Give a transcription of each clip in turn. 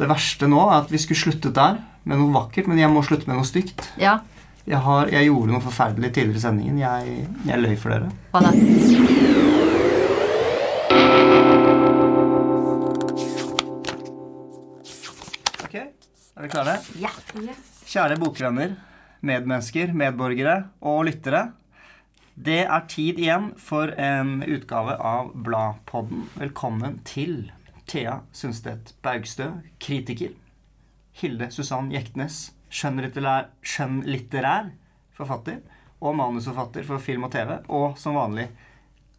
Det verste nå er at vi skulle sluttet der med noe vakkert, men jeg må slutte med noe stygt. Ja, Jeg, har, jeg gjorde noe forferdelig tidligere i sendingen. Jeg, jeg løy for dere. hva da? Ok, er dere klare? Ja. Kjære bokvenner, medmennesker, medborgere og lyttere. Det er tid igjen for en utgave av Bladpodden. Velkommen til Thea Sundstedt Baugstø, kritiker. Hilde Susann Jektnes, skjønnlitterær, skjønnlitterær forfatter og manusforfatter for film og TV. Og som vanlig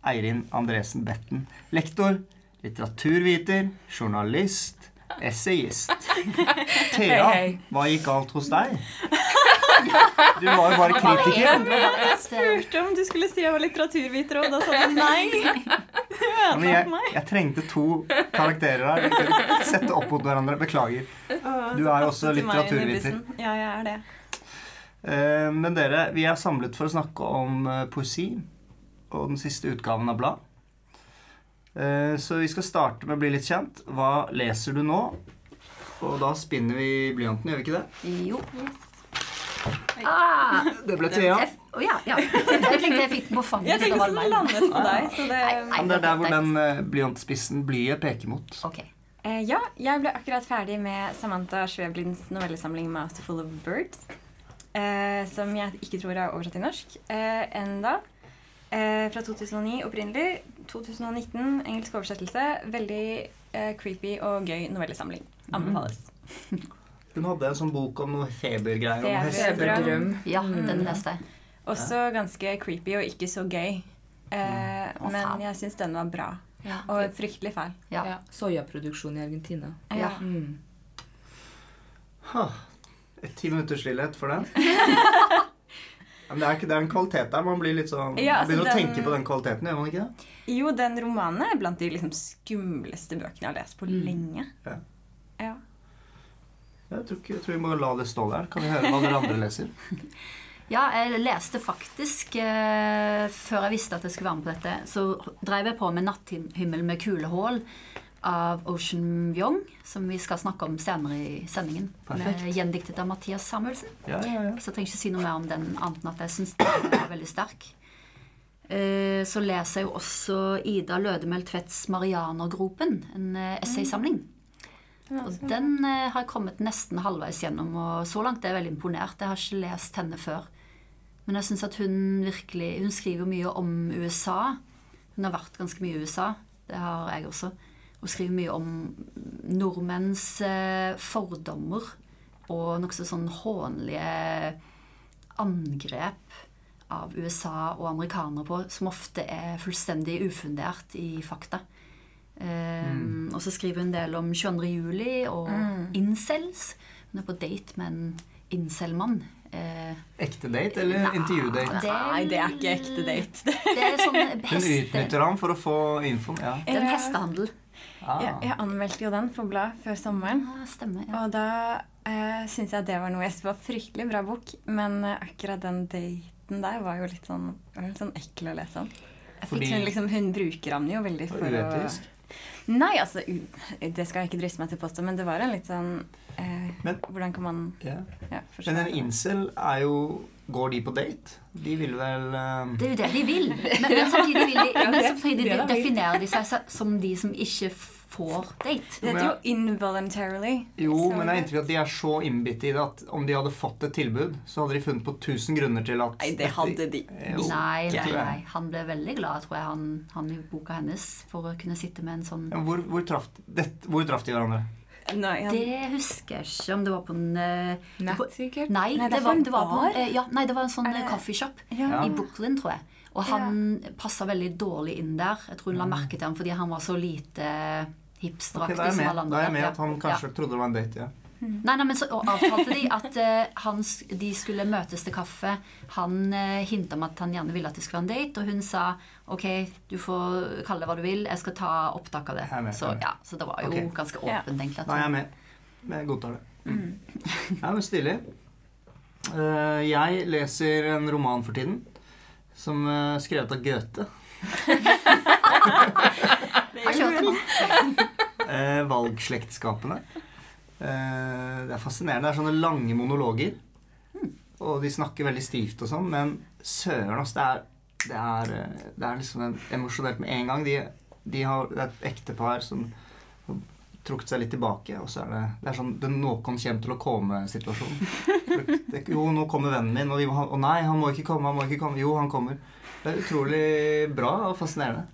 Eirin Andresen Betten, lektor, litteraturviter, journalist, essayist. Thea, hva gikk galt hos deg? Du var jo bare kritiker. Jeg spurte om du skulle si jeg var litteraturviter, og da sa du nei. Men jeg, jeg trengte to karakterer her. Sette opp mot hverandre. Beklager. Du er jo også litteraturviter. Ja, jeg er det. Eh, Men dere, vi er samlet for å snakke om eh, poesi og den siste utgaven av blad. Eh, Så vi skal starte med å bli litt kjent. Hva leser du nå? Og da spinner vi blyanten, gjør vi ikke det? Jo. Ah, Det ble Thea. jeg, oh, ja, ja. Jeg tenkte jeg fikk på fanget. Jeg tenkte den landet på deg, så det Nei, nei. Men det er der hvor den uh, blyantspissen blyet peker mot. Okay. Uh, Ja, jeg ble akkurat ferdig med Samantha Schweblinds novellesamling 'Mouthful of Birds'. Uh, som jeg ikke tror er oversatt til norsk uh, enda. Eh, fra 2009 opprinnelig. 2019 engelsk oversettelse. Veldig creepy og gøy novellesamling. Anbefales. Hun hadde en sånn bok om noe febergreier. Feber. Feberdrøm. Ja, den leste jeg. Også ganske creepy og ikke så gøy. Eh, mm. men jeg syns den var bra. Ja. Og fryktelig fæl. Ja. Ja, Soyaproduksjon i Argentina. Ja. Mm. Ha, et ti minutters stillhet for den. Men det er, ikke, det er en kvalitet der. Man blir litt sånn Ja, altså begynner å tenke på den kvaliteten, gjør man ikke det? Jo, den romanen er blant de liksom skumleste bøkene jeg har lest på Mm. lenge. Ja. Jeg tror, ikke, jeg tror vi må la det stå der. Kan vi høre hva dere andre leser? Ja, jeg leste faktisk eh, Før jeg visste at jeg skulle være med på dette, så drev jeg på med 'Natthimmel med kulehull' av Ocean Vyong, som vi skal snakke om senere i sendingen. Perfekt. Med gjendiktet av Mathias Samuelsen. Ja, ja, ja. Så jeg trenger ikke si noe mer om den, annet enn at jeg syns den er veldig sterk. Eh, Så leser jeg jo også Ida Lødemel Tvedts 'Marianergropen', en eh, essaysamling. Og den eh, har jeg kommet nesten halvveis gjennom, og så langt er jeg veldig imponert. Jeg har ikke lest henne før. Men jeg syns at hun virkelig Hun skriver mye om USA. Hun har vært ganske mye i USA. Det har jeg også. Hun skriver mye om nordmenns eh, fordommer og nokså sånn hånlige angrep av USA og amerikanere på, som ofte er fullstendig ufundert i fakta. Um, Og så skriver hun en del om 22. juli og incels. Hun er på date med en incel-mann. Eh, Ekte date eller Nei, intervju-date? det- Nei, det er ikke ekte date. det er sånn Hun utnytter ham for å få info. Ja. Det er en hestehandel. Ah. Jeg, jeg anmeldte jo den for blad før sommeren. Ah, stemmer. Ja. Og da eh, syns jeg det var noe jeg var fryktelig bra bok. Men eh, akkurat den daten der var jo litt sånn, litt sånn ekkel å lese om. Jeg Fordi- hun, liksom, hun bruker ham jo veldig For å. Nei, altså, det skal jeg ikke driste meg til å påstå, men det var en litt sånn eh, Men- Hvordan kan man Ja. ja, Men en incel er jo Går de på date? De vil vel um... Det er jo det de vil. Men, men samtidig, vil de, men samtidig det er definerer de seg som de som ikke får date. Det heter jo involuntarily. Jo, så- men jeg har inntrykk at de er så innbitt i det at om de hadde fått et tilbud, så hadde de funnet på tusen grunner til at Nei, det hadde de Jo. Nei, nei, nei. Han ble veldig glad, tror jeg, han, han i boka hennes, for å kunne sitte med en sånn Ja, hvor, hvor, traff, det, hvor traff de hverandre? Nei, han, Det husker jeg ikke om det var på en eh, Nett, sikkert. Nei, Nei, det det var, en det var på, bar. eh, ja, nei, det var en sånn Er det- eh, coffeeshop ja. i Brooklyn, tror jeg. Og han passa veldig dårlig inn der. Jeg tror hun la merke til ham fordi han var så lite hipsteraktig er jeg som med, alle andre. da er jeg med at han kanskje trodde det var en date. ja. Nei, nei, men så avtalte de at uh, han, de skulle møtes til kaffe. Han uh, hinta om at han gjerne ville at det skulle være en date, og hun sa ok, du får kalle det hva du vil, jeg skal ta opptak av det. Er med, så, er ja, så det var jo okay. ganske Ja. åpent, egentlig. At Da er jeg han, med. Jeg godtar det. Mm. Ja, men Stilig. Uh, jeg leser en roman for tiden som er skrevet av Goethe. kjørte nå. Eh, valgslektskapene. Eh, det er fascinerende. Det er sånne lange monologer. Og de snakker veldig stivt og sånn, men søren, altså. Det er, det er, eh, det er liksom en, emosjonelt med en gang. De, de har, det er et ektepar som har trukket seg litt tilbake, og så er det det er sånn det noen kommer til å komme'-situasjonen. Jo, nå kommer vennen min, og, jo, og nei, han må ikke komme, han må ikke komme. Jo, han kommer. Det er utrolig bra og fascinerende.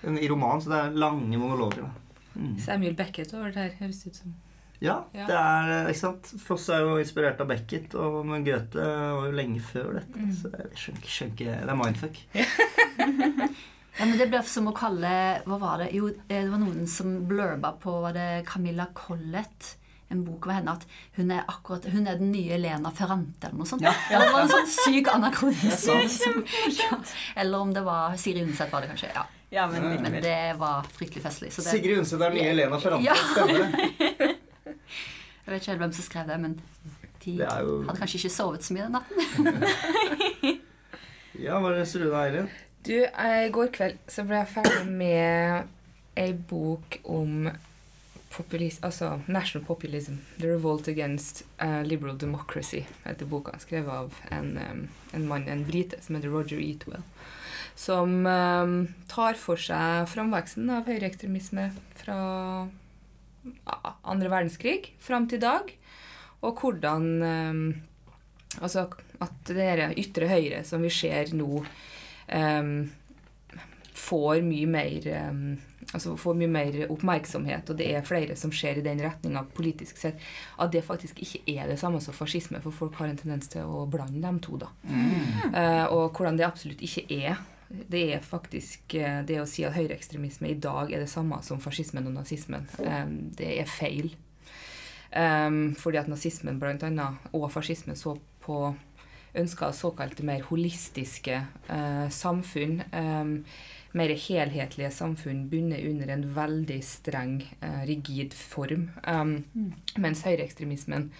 I roman, så det er lange monologer. Da. Mm. Samuel Beckett over det her, høres ut som. Ja, Ja. det er ikke sant. Floss er jo inspirert av Beckett, og men Goethe var jo lenge før dette. Mm. Så jeg skjønner ikke, skjønner Det er mindfuck. Ja, men Det blir som å kalle Hva var det? Jo, eh, det var noen som blurba på var det Camilla Collett. En bok over henne at hun er akkurat, hun er den nye Lena Ferrante eller noe sånt. Ja, ja, det var en sånn syk anakronisme. Er som- ja. Eller om det var Siri Undset, var det kanskje. Ja. Ja, men Ja. Men det var fryktelig festlig. Så det, Sigrid Undset er nye ja. Elena Ferrante. Ja. Stemmer det? jeg vet ikke helt hvem som skrev det, men de Det jo hadde kanskje ikke sovet så mye den natten. Ja, hva leser du da, Eirin? Du, eh, I går kveld så ble jeg ferdig med ei bok om populism, altså national populism. The Revolt Against uh, Liberal Democracy heter boka. Skrevet av en, um, en mann, en brite, som heter Roger Eatwell. Som em, tar for seg framveksten av høyreekstremisme fra andre verdenskrig fram til i dag. Og hvordan em, Altså at det ytre høyre som vi ser nå em, får mye mer altså får mye mer oppmerksomhet, og det er flere som ser i den retninga politisk sett, at det faktisk ikke er det samme som fascisme, for folk har en tendens til å blande dem to. da. Eh, og hvordan det absolutt ikke er. Det er faktisk eh, det å si at høyreekstremisme i dag er det samme som fascismen og nazismen. Det er feil. Fordi at nazismen blant annet, og fascismen så på ønska såkalte mer holistiske eh, samfunn. mer helhetlige samfunn bundet under en veldig streng, eh, rigid form. Um, Mens høyreekstremismen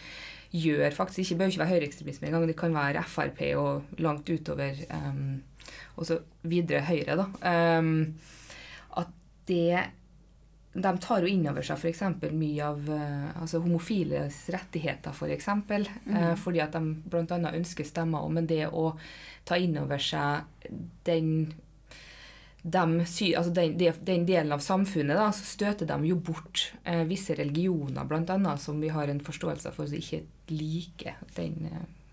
gjør faktisk ikke, bør ikke være høyreekstremisme engang. Det kan være Frp og langt utover um, og så videre høyre. da. Um, at det de tar jo inn over seg f.eks. mye av eh, altså homofiles rettigheter, for eksempel, eh, fordi at de bl.a. ønsker stemmer. Men det å ta inn over seg den dem altså den, den delen av samfunnet, da, så støter de jo bort eh, visse religioner, annet, som vi har en forståelse for som ikke liker den,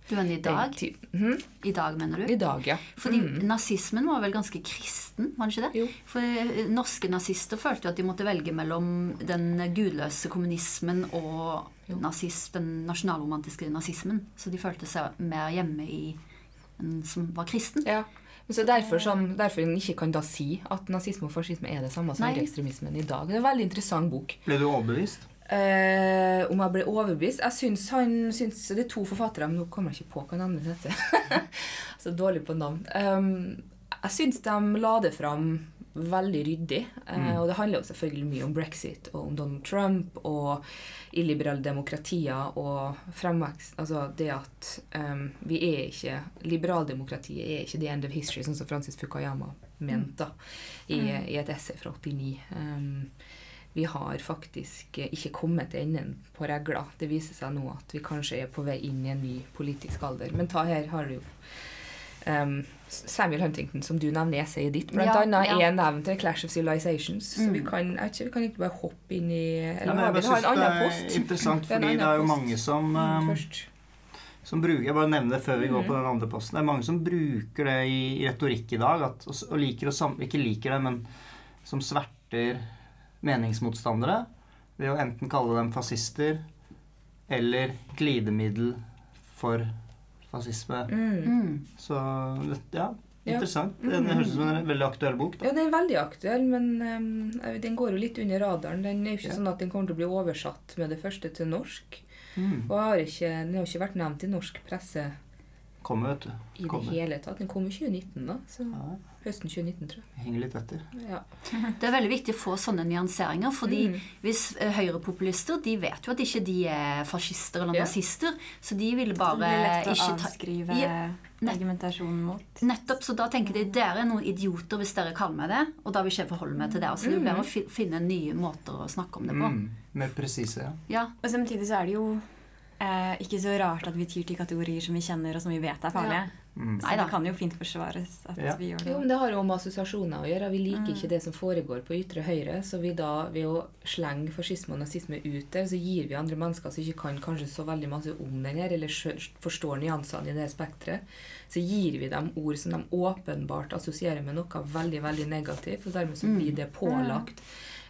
Du mener i dag? Mm. Mhm. I dag, mener du? I dag, ja. Fordi Mm. nazismen var vel ganske kristen, var det ikke det? Jo. For eh, norske nazister følte jo at de måtte velge mellom den gudløse kommunismen og nazist, den nasjonalromantiske nazismen. Så de følte seg mer hjemme i en som var kristen. Ja. Men Så derfor, sånn, derfor en ikke kan da si at nazisme og fascisme er det samme som Nei. ekstremismen i dag. Det er en veldig interessant bok. Ble du overbevist? Eh, om jeg ble overbevist Jeg syns han syns, Det er to forfattere, men nå kommer jeg ikke på hva navnet heter. Så dårlig på navn. Um, jeg syns de la det fram veldig ryddig. eh, Og det handler jo selvfølgelig mye om brexit og om Donald Trump og illiberale demokratier og fremvekst Altså det at um, vi er ikke Liberaldemokratiet er ikke the end of history, sånn som Francis Fukayama mente da, i, i et essay fra 89. Um, vi har faktisk eh, ikke kommet til enden på regla. Det viser seg nå at vi kanskje er på vei inn i en ny politisk alder. Men ta her har du jo um, Samuel Huntington, som du nevner i essayet ditt, blant Ja, annet ja. er nevnt til Clash of Civilizations. Så Mm. vi kan, ikke, vi kan ikke bare hoppe inn i Eller Ja, jeg vi har en det annen er post? interessant, Det er en fordi det annen er jo mange som, Mm, um, som bruker Jeg bare nevner det før vi går Mhm. på den andre posten. Det er mange som bruker det i, retorikk i dag, at, og, og liker å sam, ikke liker det, men som sverter meningsmotstandere ved å enten kalle dem fascister eller glidemiddel for fascisme. Mm. Mm. Så ja, interessant. Det, det høres ut som en veldig aktuell bok. Da. Ja, den er veldig aktuell, men um, den går jo litt under radaren. Den er jo ikke Ja. sånn at den kommer til å bli oversatt med det første til norsk. Mm. Og har ikke, den har ikke vært nevnt i norsk presse kommer, vet du. I det hele tatt. Den kom i 2019, da. Så Ja, høsten 2019, tror jeg. henger litt etter. Ja. Det er veldig viktig å få sånne nyanseringer. fordi Mm. hvis eh, høyrepopulister de vet jo at ikke de er fascister eller Ja. nazister, så de vil Det blir lett å ikke ta avskrive Ja, argumentasjonen mot. Nettopp, så da tenker de dere er noen idioter hvis dere kaller meg det, og da vil ikke jeg forholde meg til det. Så det blir å finne nye måter å snakke om det på. Mm. Mer presise, ja. Ja, Og samtidig så er det jo eh, ikke så rart at vi tyr til kategorier som vi kjenner og som vi vet er farlige. Mm. Så det kan jo fint forsvares at Ja. vi gjør det. Jo, men Det har jo med assosiasjoner å gjøre. Vi liker ikke det som foregår på ytre høyre. Så vi da, ved å slenge fascisme og nazisme ut der, så gir vi andre mennesker som ikke kan kanskje så veldig masse om den her, eller forstår nyansene i det spekteret, så gir vi dem ord som de åpenbart assosierer med noe veldig veldig negativt. Og dermed så blir det pålagt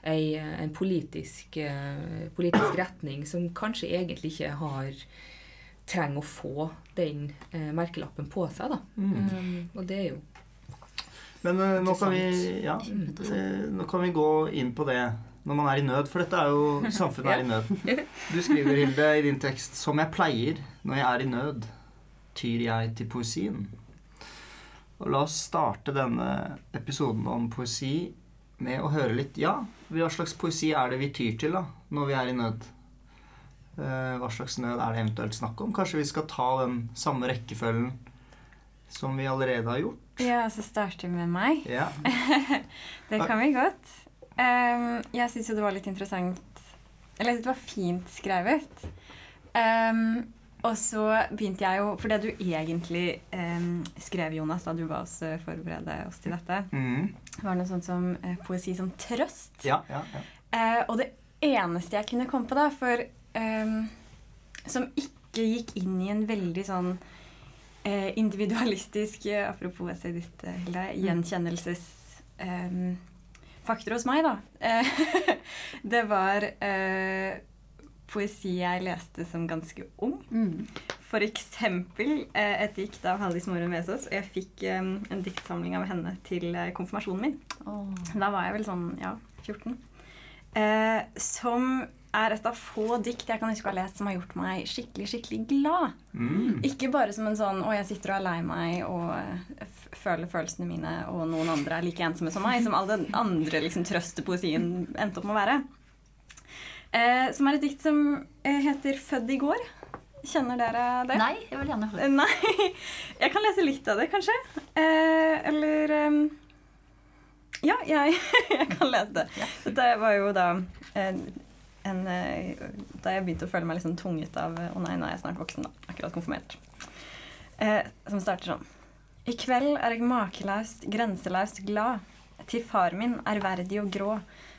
ei, en politisk, eh, politisk retning som kanskje egentlig ikke har trenger å få den eh, merkelappen på seg. da. Mm. Um, og det er jo Men uh, nå, kan vi, ja, eh, nå kan vi gå inn på det når man er i nød, for dette er jo Samfunnet er i nød. Du skriver, Hilde, i din tekst Som jeg pleier når jeg er i nød, tyr jeg til poesien. Og la oss starte denne episoden om poesi med å høre litt Ja, hva slags poesi er det vi tyr til da, når vi er i nød? Eh, Hva slags nød er det eventuelt snakk om? Kanskje vi skal ta den samme rekkefølgen som vi allerede har gjort? Ja, så starter vi med meg. Ja. Det kan vi godt. Um, jeg syns jo det var litt interessant Eller jeg synes det var fint skrevet. Um, og så begynte jeg jo For det du egentlig um, skrev, Jonas, da du ba oss eh, forberede oss til dette, mm. var noe sånt som uh, poesi som trøst. ja, ja, ja. Uh, og det eneste jeg kunne komme på da, for Som ikke gikk inn i en veldig sånn eh, individualistisk eh, Apropos essayet ditt, eh, Hilde. Gjenkjennelsesfaktor hos meg, da. Det var poesi jeg leste som ganske ung. mm. For eksempel et dikt av Hallis Måre Vesaas. Og jeg fikk eh, en diktsamling av henne til konfirmasjonen min. Oh. Da var jeg vel sånn, ja, 14. Eh, som er et av få dikt jeg kan huske å ha lest som har gjort meg skikkelig, skikkelig glad. Mm. Ikke bare som en sånn 'Å, jeg sitter og er lei meg og eh, føler følelsene mine', og noen andre er like ensomme som meg, som all den andre liksom, trøstepoesien endte opp med å være. Eh, som er et dikt som eh, heter 'Født i går'. Kjenner dere det? Nei, jeg vil gjerne høre. Eh, Nei. Jeg kan lese litt av det, kanskje. Eh, eller um, Ja, jeg, jeg kan lese det. Dette var jo da en, en eh, Da jeg begynte å føle meg liksom tvunget av Å nei, nå er jeg snart voksen, da. Akkurat konfirmert. Eh, som starter sånn. I kveld er jeg makeløst, grenseløst glad. Til far min, ærverdig og grå.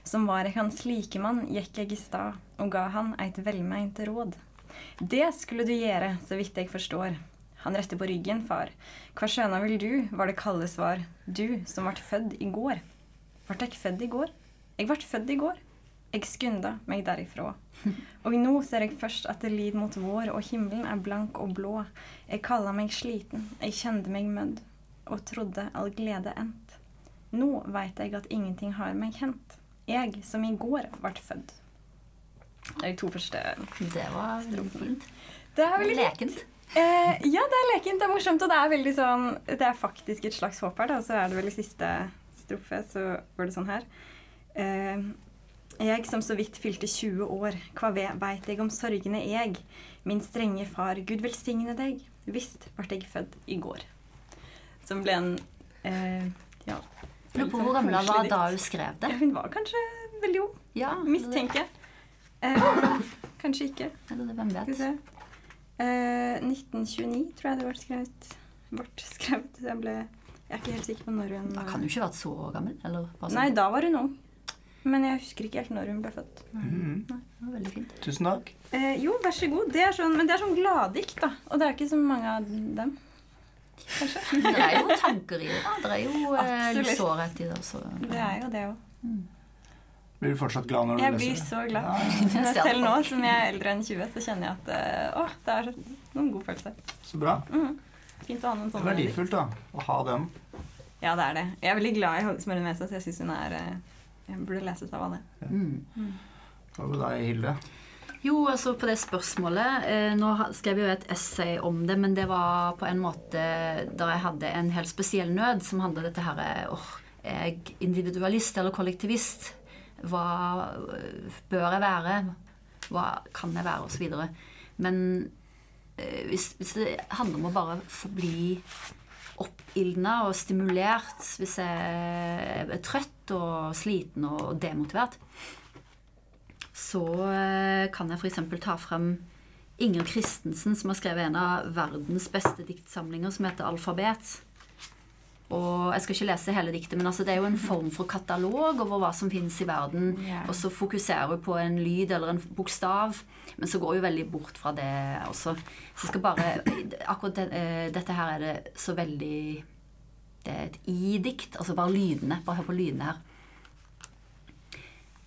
Som var jeg hans likemann, gikk jeg i stad og ga han eit velmeint råd. Det skulle du gjøre, så vidt jeg forstår. Han retter på ryggen, far. Hva skjøna vil du, var det kalde svar. Du som vart fødd i går. Vart jeg fødd i går? Jeg vart fødd i går. Jeg skunda meg derifra. Og nå ser jeg først at det lid mot vår, og himmelen er blank og blå. Jeg kalla meg sliten, jeg kjente meg mødd, og trodde all glede endt. Nå veit jeg at ingenting har meg hendt. Jeg som i går vart fødd. Det er de to første Det var fint. Det er veldig Lekent. Eh, ja, det er lekent, det er morsomt, og det er veldig sånn Det er faktisk et slags håp her, da. Så er det vel i siste strofe, så går det sånn her. Eh, jeg som så vidt fylte 20 år, hva ve- veit jeg om sorgene jeg? Min strenge far, Gud velsigne deg, visst vart jeg født i går. Som ble en eh, ja. På hvor gammel hun var da hun skrev det. Ja, hun var kanskje veldig ung, Ja, mistenker jeg. Eh, kanskje ikke. Eller hvem vet. Eh, 1929 tror jeg det ble skrevet. Ble skrevet. Jeg, ble, jeg er ikke helt sikker på når hun Da kan hun ikke vært så gammel. Nei, da var hun ung. Men jeg husker ikke helt når hun ble født. Mhm. Det var veldig fint. Tusen takk. Eh, jo, vær så god. Det er sånn, men det er sånn gladdikt, da. Og det er ikke så mange av dem. Kanskje. det er jo tanker i det. da. Det er jo eh, litt sårhet i det. Så. Det er jo det òg. Blir du fortsatt glad når du Jeg leser blir så glad. Ja, ja. Selv nå som jeg er eldre enn 20, så kjenner jeg at eh, å, det er noen god følelse. så bra. Mm. Fint å ha noen Det er sånne verdifullt da, å ha den. Ja, det er det. Jeg er veldig glad i Smøren Mese, så jeg syns hun er eh, Jeg burde leses av alle. Mm. Hva med deg, Hilde? Jo, altså på det spørsmålet eh, Nå skrev jeg jo et essay om det, men det var på en måte da jeg hadde en helt spesiell nød som handlet dette her eh, åh, Er jeg individualist eller kollektivist? Hva eh, bør jeg være? Hva kan jeg være? Og så videre. Men eh, hvis, hvis det handler om å bare forbli oppildna og stimulert hvis jeg er trøtt og sliten og demotivert, så eh, kan jeg f.eks. ta frem Inger Christensen, som har skrevet en av verdens beste diktsamlinger, som heter 'Alfabet'. Og Jeg skal ikke lese hele diktet, men altså det er jo en form for katalog over hva som finnes i verden. Yeah. Og så fokuserer hun på en lyd eller en bokstav, men så går hun veldig bort fra det også. Så jeg skal bare Akkurat det, eh, dette her er det så veldig Det er et i-dikt. Altså bare lydene. Bare hør på lydene her.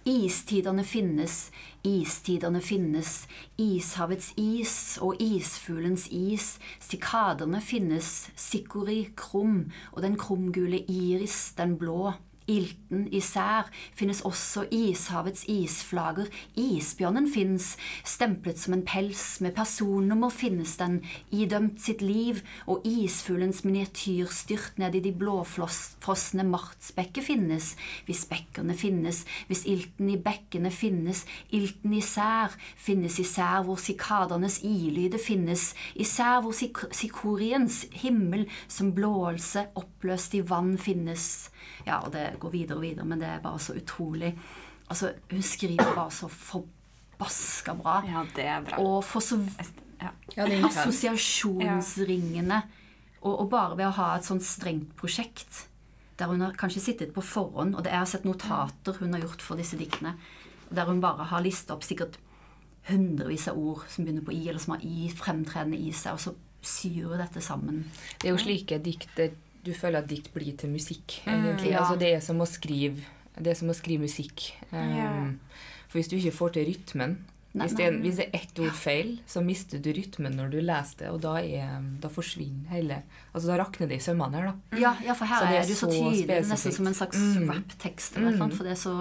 Istidene finnes, istidene finnes, ishavets is og isfuglens is, sikadene finnes, sikori krum, og den krumgule iris, den blå. Ilten især finnes også ishavets isflager. Isbjørnen fins, stemplet som en pels, med personnummer finnes den, idømt sitt liv, og isfuglens miniatyrstyrt ned i de blåfrosne martsbekker finnes, hvis bekkene finnes, hvis ilten i bekkene finnes, ilten især finnes især hvor sikadernes ilyde finnes, især hvor sik sikoriens himmel som blåelse oppløst i vann finnes. Ja, og det går videre og videre, men det er bare så utrolig. Altså, hun skriver bare så forbaska bra. Ja, det er bra. Og for så Ja. Ja, er Og, og bare ved å ha et sånt strengt prosjekt, der hun har kanskje sittet på forhånd, og det er sett notater hun har gjort for disse diktene, der hun bare har listet opp sikkert hundrevis av ord som begynner på i, eller som har i fremtredende i seg, og så syr hun dette sammen. Det er jo slike dikt du føler at dikt blir til musikk. egentlig. ja. Altså, det er som å skrive, det er som å skrive musikk. Um, Ja. For hvis du ikke får til rytmen hvis, det er, hvis det er ett ord feil, så mister du rytmen når du leser det, og da, er, da forsvinner hele Altså da rakner det i sømmene her, da. Ja, ja for her Så det er er det så så tydelig, nesten som en slags Mm. rap-tekst eller noe, for det er så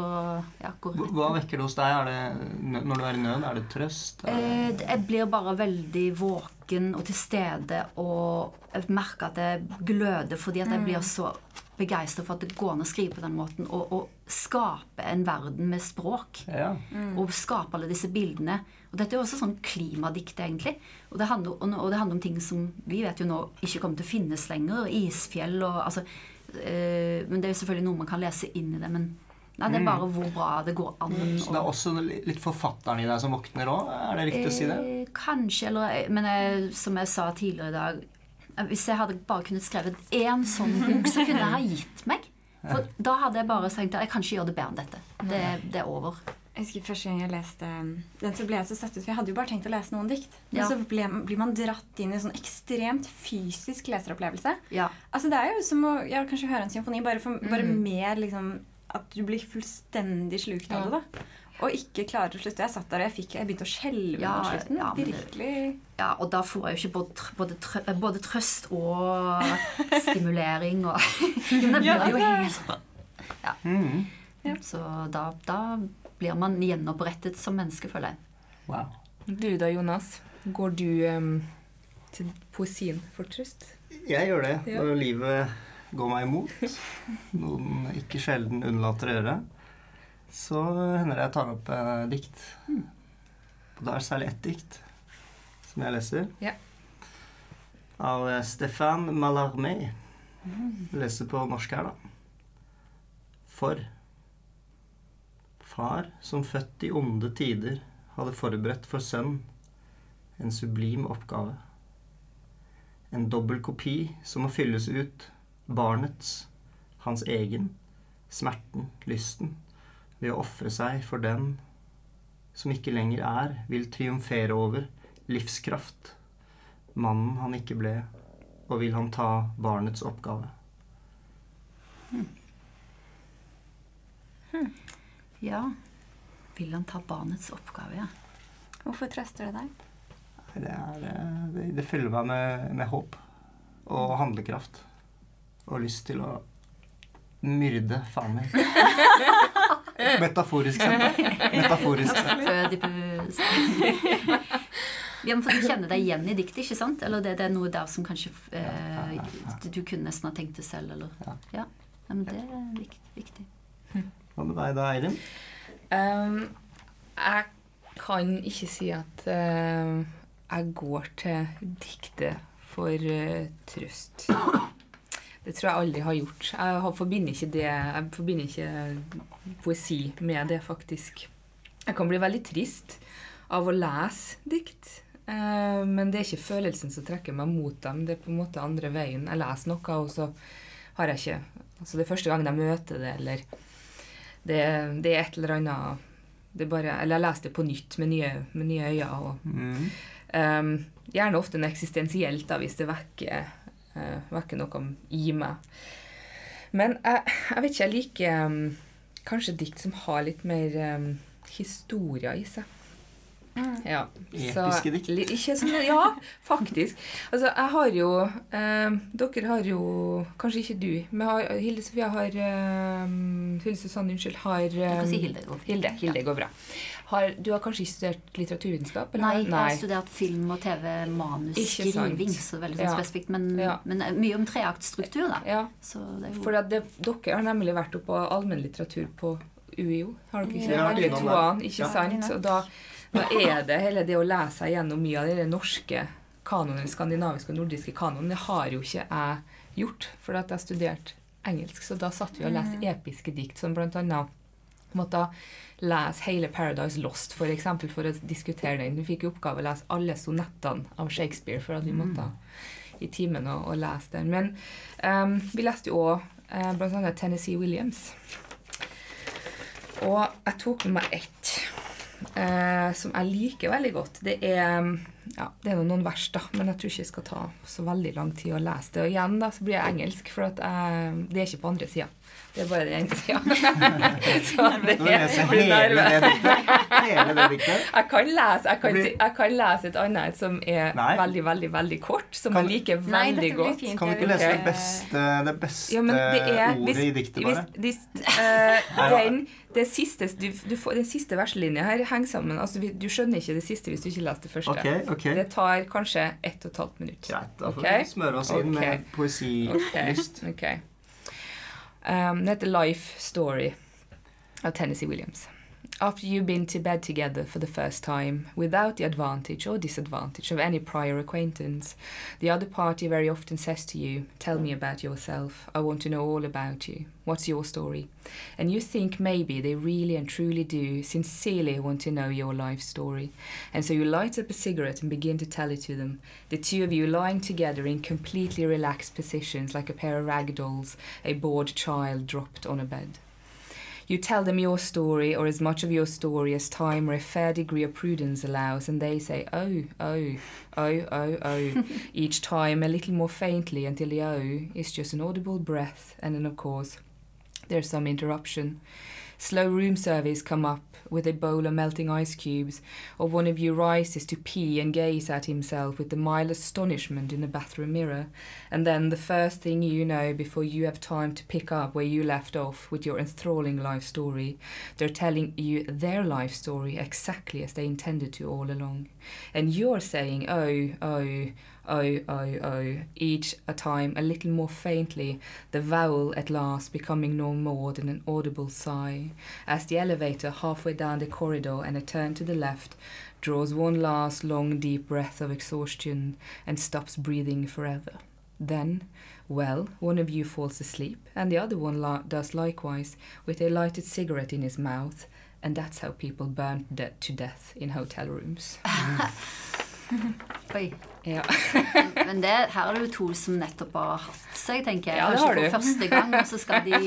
ja, Hva vekker det hos deg? Er det, når du er i nød, er det trøst? Er det, Eh, Jeg blir bare veldig våken og til stede, og jeg merker at jeg gløder fordi at jeg blir så begeistret for at det går an å skrive på den måten, og, og skape en verden med språk. ja. Og skape alle disse bildene. Og dette er jo også sånn klimadikt, egentlig. Og det, handler, og det handler om ting som vi vet jo nå ikke kommer til å finnes lenger. Isfjell og altså øh, Men det er jo selvfølgelig noe man kan lese inn i det. Men nei, det er bare hvor bra det går an. Så det er også litt forfatteren i deg som våkner òg? Er det riktig å si det? Eh, Kanskje, eller Men jeg, som jeg sa tidligere i dag eh, Hvis jeg hadde bare kunnet skrevet én sånn bok, så kunne jeg ha gitt meg. For da hadde jeg bare tenkt at jeg kan ikke gjøre det bedre enn dette. Det, det er over. Jeg husker første gang jeg leste den, så ble jeg så satt ut, for jeg hadde jo bare tenkt å lese noen dikt. Men Ja. så ble, blir man dratt inn i en sånn ekstremt fysisk leseropplevelse. Ja. Altså Det er jo som å ja, kanskje høre en symfoni, bare, for, bare mer liksom At du blir fullstendig slukt av det. da Og ikke klarer å slutte. Jeg satt der og jeg, fikk, jeg begynte å skjelve Ja, mot slutten. ja, Virkelig. Ja, og da får jeg jo ikke både, både, tr eh, både trøst og stimulering og Men det blir jo altså. helt Ja. Mm. Så da, da blir man gjenopprettet som menneske, føler jeg. Wow. Du da, Jonas? Går du um, til poesien for trøst? Jeg gjør det Ja. når livet går meg imot. Noen ikke sjelden unnlater å gjøre. Så hender det jeg tar opp eh, dikt. Og da er det særlig ett dikt som jeg leser. Ja. Av Stefan Stéphane Mm. Jeg leser på norsk her, da. For Far som født i onde tider hadde forberedt for sønn en sublim oppgave. En dobbel kopi som må fylles ut. Barnets, hans egen, smerten, lysten, ved å ofre seg for den som ikke lenger er, vil triumfere over, livskraft, mannen han ikke ble, og vil han ta barnets oppgave. Ja. Vil han ta barnets oppgave, ja. Hvorfor trøster det deg? Det, er, eh, det, det fyller meg med, med håp og handlekraft. Og lyst til å myrde faen meg. Metaforisk sett. da. Metaforisk sett. Ja, men for Du kjenner deg igjen i diktet, ikke sant? Eller det, det er noe der som kanskje eh, du kunne nesten ha tenkt det selv, eller Ja. Ja. ja men det er viktig. viktig. Hva med deg da, Eirin? Um, jeg kan ikke si at uh, jeg går til diktet for uh, trøst. Det tror jeg aldri har gjort. Jeg forbinder ikke det Jeg forbinder ikke poesi med det, faktisk. Jeg kan bli veldig trist av å lese dikt. eh, men det er ikke følelsen som trekker meg mot dem. Det er på en måte andre veien. Jeg leser noe, og så har jeg ikke Altså det er første gang jeg møter det, eller det, det er et eller annet det er bare, Eller jeg leser det på nytt med nye, med nye øyne. Og, Mm. um, gjerne ofte en eksistensielt, da, hvis det vekker, eh, vekker noe i meg. Men jeg, jeg vet ikke, jeg liker um, kanskje dikt som har litt mer um, historier i seg. Ja, Episke dikt. Ikke sånn, ja, faktisk. Altså, jeg har jo eh, Dere har jo Kanskje ikke du, men har, Hilde Sofia har eh, Hilde Susanne, unnskyld, har Du kan si eh, Hilde. går Hilde, Hilde, ja. går bra. Har, du har kanskje ikke studert litteraturvitenskap? eller? Nei, jeg har studert film og TV, manusskriving, så veldig sånn Ja. spesifikt. Men, Ja. men mye om treaktstruktur, da. Ja, Så det er jo for at det, dere har nemlig vært oppe på allmennlitteratur på UiO. Har dere ikke Ja, det? vi Begge har to, innom ikke Ja. sant? Og da, da er det hele det å lese seg gjennom mye av den norske kanonen, den skandinaviske og nordiske kanonen, det har jo ikke jeg gjort, for at jeg har studert engelsk. Så da satt vi og leste episke dikt, som annet måtte lese hele Paradise Lost, for eksempel, for å diskutere den. Vi fikk i oppgave å lese alle sonettene av Shakespeare, for at vi måtte i timen og, og lese den. Men um, vi leste jo òg blant annet Tennessee Williams. Og jeg tok med meg ett som jeg liker veldig godt. Det er ja, det er nå noen vers, da, men jeg tror ikke det skal ta så veldig lang tid å lese det. Og igjen da, så blir jeg engelsk, for at jeg, det er ikke på andre sida. Det er bare den ene sida. så det er jeg blir hele nerve. det diktet. Hele det diktet. Jeg kan, lese, jeg, kan, jeg kan lese et annet som er Nei. veldig, veldig veldig kort, som Kan- jeg liker Nei, veldig blir godt. fint. Kan du ikke lese det beste, det beste Ja, det er, ordet hvis, i diktet, bare? hvis, eh, Ja. den, det siste, du, du får, den siste verselinja her henger sammen. Altså, du skjønner ikke det siste hvis du ikke leser det første. Ok, ok. Det tar kanskje ett og et halvt minutt. Greit, da får okay? vi smøre oss inn okay. med poesilyst. Ok. Um, den heter Life Story av Tennessee Williams. After you've been to bed together for the first time, without the advantage or disadvantage of any prior acquaintance, the other party very often says to you, Tell me about yourself. I want to know all about you. What's your story? And you think maybe they really and truly do sincerely want to know your life story. And so you light up a cigarette and begin to tell it to them. The two of you lying together in completely relaxed positions like a pair of rag dolls, a bored child dropped on a bed. You tell them your story, or as much of your story as time or a fair degree of prudence allows, and they say, oh, oh, oh, oh, oh, each time a little more faintly until the oh is just an audible breath, and then, of course, there's some interruption. Slow room service come up with a bowl of melting ice cubes, or one of you rises to pee and gaze at himself with the mild astonishment in the bathroom mirror, and then the first thing you know before you have time to pick up where you left off with your enthralling life story, they're telling you their life story exactly as they intended to all along. And you're saying, oh, oh, oh, oh, oh, each a time a little more faintly, the vowel at last becoming no more than an audible sigh, as the elevator halfway down the corridor and a turn to the left draws one last long deep breath of exhaustion and stops breathing forever. Then, well, one of you falls asleep, and the other one la- does likewise, with a lighted cigarette in his mouth, and that's how people burn de- to death in hotel rooms. Oi. Ja. Men det, her er det jo to som nettopp har hatt seg, tenker jeg. Ja, det Kanskje for første gang, og så skal de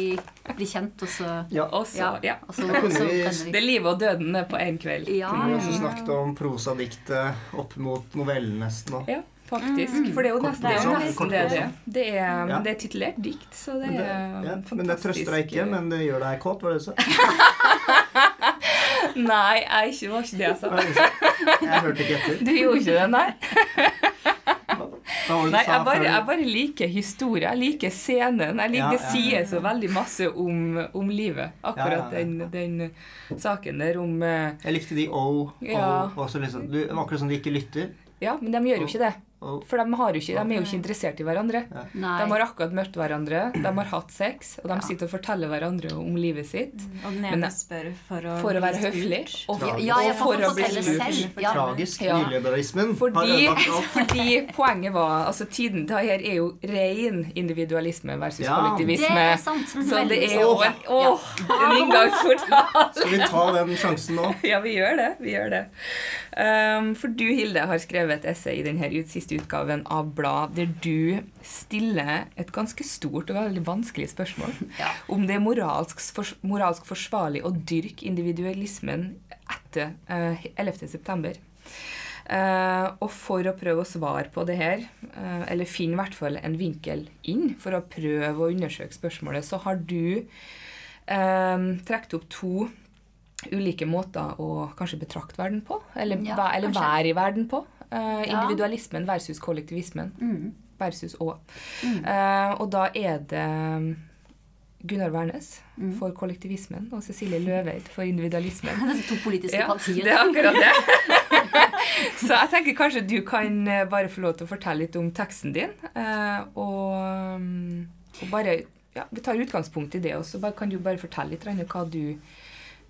bli kjent, og så Ja. Også, Ja. ja. Og så, Da kunne og så vi- Det er livet og døden er på én kveld. Ja. Kunne vi også snakket om prosadiktet opp mot novellen nesten nå. Ja, faktisk. Mm. For det er jo nesten det, er jo nesten det det, er. det. Er, det er titulert dikt, så det Men det, er ja, fantastisk. men det trøster deg ikke, men det gjør deg kåt, var det du sa? Nei, jeg ikke, var ikke det jeg sa. Jeg hørte ikke etter. Du gjorde ikke det, nei? Nei, jeg bare, jeg bare liker historie. Jeg liker scenen. Jeg liker, Ja, ja. sier så veldig masse om, om livet. Akkurat Ja, ja, ja. Den, den saken der om eh, Jeg likte de O, O Ja. og så liksom, du, akkurat som de ikke lytter. Ja, men de gjør jo ikke det. For de, har jo ikke, de er jo ikke interessert i hverandre. Nei. De har akkurat møtt hverandre, de har hatt sex, og de sitter og forteller hverandre om livet sitt. Og den ene spør for å For å være høflig. Og, Ja, og for å bli selv. Ja. Tragisk. Ja. Nyliberalismen har Fordi, fordi poenget var altså tiden til her er jo ren individualisme versus Ja. Det er sant. Så det er jo en, åh, en inngangsportal. Skal vi ta den sjansen nå? Ja, vi gjør det. vi gjør det. Um, for du, Hilde, har skrevet et essay i denne ut- siste utgaven av Blad der du stiller et ganske stort og veldig vanskelig spørsmål Ja. om det er moralsk, for, moralsk forsvarlig å dyrke individualismen etter uh, 11. september. Eh, og for å prøve å svare på det her, uh, eller finne i hvert fall en vinkel inn for å prøve å undersøke spørsmålet, så har du uh, trukket opp to ulike måter å kanskje betrakte verden på. Eller, Ja, eller være i verden på. Ja. individualismen versus kollektivismen. Mm. Versus å. Mm. Uh, og da er det um, Gunnar Wærnes Mm. for kollektivismen og Cecilie Løveid for individualismen. Det er to politiske Ja, partier. det er akkurat det. Så jeg tenker kanskje du kan eh, bare få lov til å fortelle litt om teksten din. Og, mm, og bare ja, Vi tar utgangspunkt i det, og så bare, kan du bare fortelle litt hva du,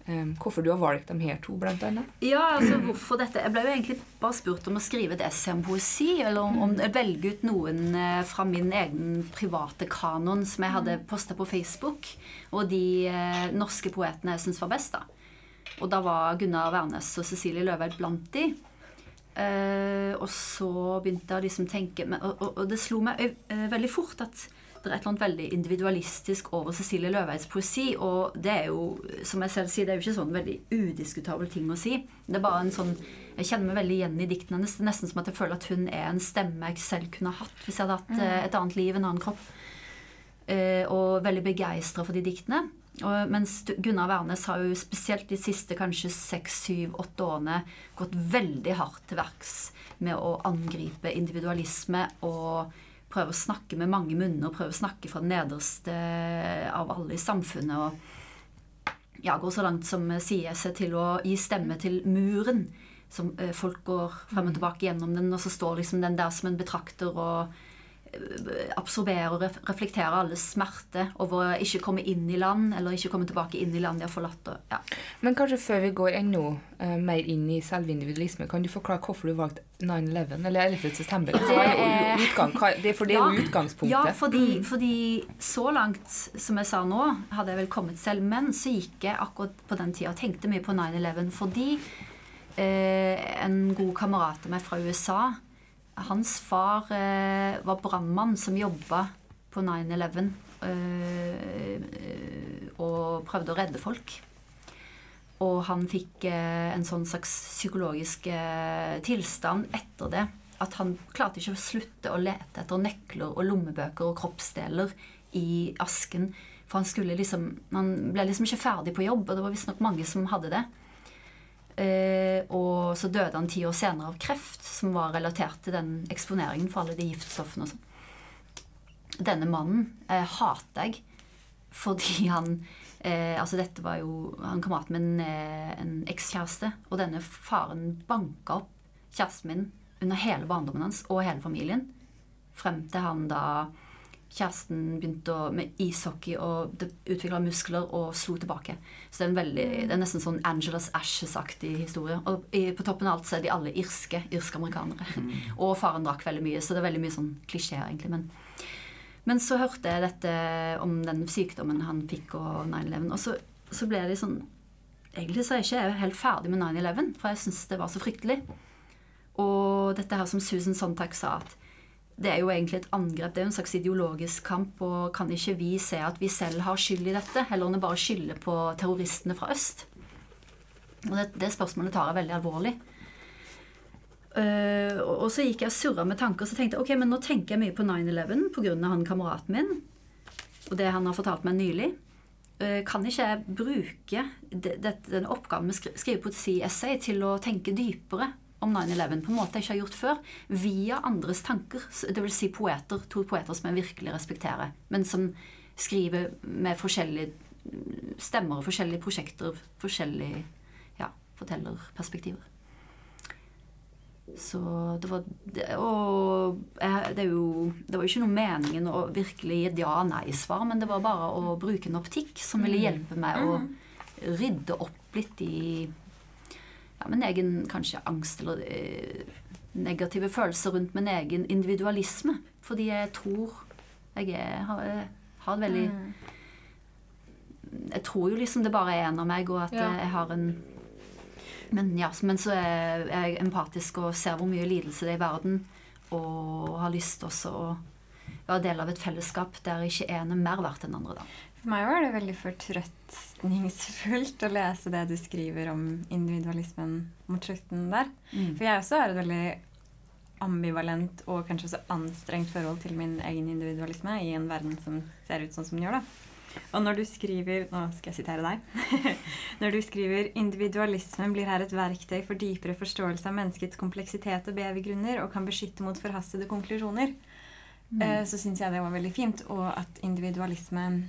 eh, hvorfor du har valgt de her to, blant annet. Ja, altså hvorfor dette? Jeg ble jo egentlig bare spurt om å skrive et essay om poesi, eller om, om velge ut noen eh, fra min egen private kanon som jeg hadde posta på Facebook, og de eh, norske poetene jeg syns var best, da. Og da var Gunnar Wærnes og Cecilie Løveid blant de. Eh, og så begynte jeg å liksom tenke og, og, og det slo meg eh, veldig fort at det er et eller annet veldig individualistisk over Cecilie Løveids poesi. Og det er jo, som jeg selv sier, det er jo ikke sånn veldig udiskutabel ting å si. Det er bare en sånn Jeg kjenner meg veldig igjen i diktene hennes. Det er nesten som at jeg føler at hun er en stemme jeg selv kunne hatt hvis jeg hadde hatt eh, et annet liv, en annen kropp. Eh, og veldig begeistra for de diktene. Og, mens Gunnar Wærnes har jo spesielt de siste kanskje seks, syv, åtte årene gått veldig hardt til verks med å angripe individualisme og prøve å snakke med mange munner, prøve å snakke fra den nederste av alle i samfunnet. og ja, går så langt som sier seg til å gi stemme til muren. Som eh, folk går frem og tilbake gjennom den, og så står liksom den der som en betrakter og absorberer og reflektere alle smerte over å ikke komme inn i land, eller ikke komme tilbake inn i land de har forlatt. Og, ja. Men kanskje før vi går enda uh, mer inn i selve individualisme, kan du forklare hvorfor du valgte 9-11, eller 11. september? Det er utgang, det, for det er Ja. jo utgangspunktet. Ja, fordi, fordi så langt som jeg sa nå, hadde jeg vel kommet selv. Men så gikk jeg akkurat på den tida og tenkte mye på 9-11 fordi uh, en god kamerat av meg fra USA Hans far eh, var brannmann som jobba på 9-11 eh, og prøvde å redde folk. Og han fikk eh, en sånn slags psykologisk eh, tilstand etter det. At han klarte ikke å slutte å lete etter nøkler og lommebøker og kroppsdeler i asken. For han liksom Han ble liksom ikke ferdig på jobb, og det var visstnok mange som hadde det. Eh, og så døde han ti år senere av kreft, som var relatert til den eksponeringen for alle de giftstoffene og sånn. Denne mannen eh, hater jeg fordi han eh, Altså, dette var jo Han kameraten med en, en ekskjæreste, og denne faren banka opp kjæresten min under hele barndommen hans og hele familien. Frem til han da kjæresten begynte å, med ishockey og utvikla muskler og slo tilbake. Så det er, en veldig, det er nesten sånn Angelas Ashes-aktig historie. Og i, på toppen av alt så er de alle irske. Irske amerikanere. Og faren drakk veldig mye, så det er veldig mye sånn klisjeer, egentlig. Men, men så hørte jeg dette om den sykdommen han fikk og 9-11, og så, så ble det sånn Egentlig så er jeg ikke helt ferdig med 9-11, for jeg syns det var så fryktelig. Og dette her som Susan Sontag sa, at det er jo egentlig et angrep. Det er jo en slags ideologisk kamp. Og kan ikke vi se at vi selv har skyld i dette? Heller enn å bare skylde på terroristene fra øst? Og det, det spørsmålet tar jeg veldig alvorlig. Uh, og så gikk jeg og surra med tanker, så tenkte jeg ok, men nå tenker jeg mye på 9-11 pga. han kameraten min og det han har fortalt meg nylig. Uh, kan ikke jeg bruke det, det, den oppgaven med å skri, skrive poesi-essay til å tenke dypere om 9-11 på en måte jeg ikke har gjort før, via andres tanker. Dvs. Si poeter, to poeter som jeg virkelig respekterer, men som skriver med forskjellige stemmer og forskjellige prosjekter, forskjellige ja, fortellerperspektiver. Så det var Og det er jo Det var jo ikke noe meningen å virkelig gi et ja-nei-svar, men det var bare å bruke en optikk som ville hjelpe meg å rydde opp litt i ja, min egen kanskje angst eller eh, negative følelser rundt min egen individualisme. Fordi jeg tror jeg er, har, har et veldig Jeg tror jo liksom det bare er en av meg, og at Ja. jeg har en men, ja, men så er jeg empatisk og ser hvor mye lidelse det er i verden. Og har lyst også å være del av et fellesskap der ikke en er mer verdt enn andre. da. For meg var det veldig fortrøstningsfullt å lese det du skriver om individualismen mot slutten der. Mm. For jeg også har et veldig ambivalent og kanskje også anstrengt forhold til min egen individualisme i en verden som ser ut sånn som den gjør. da. Og når du skriver Nå skal jeg sitere deg. når du skriver 'Individualismen blir her et verktøy for dypere forståelse av menneskets kompleksitet og beveggrunner og kan beskytte mot forhastede konklusjoner', mm. så syns jeg det var veldig fint. Og at individualisme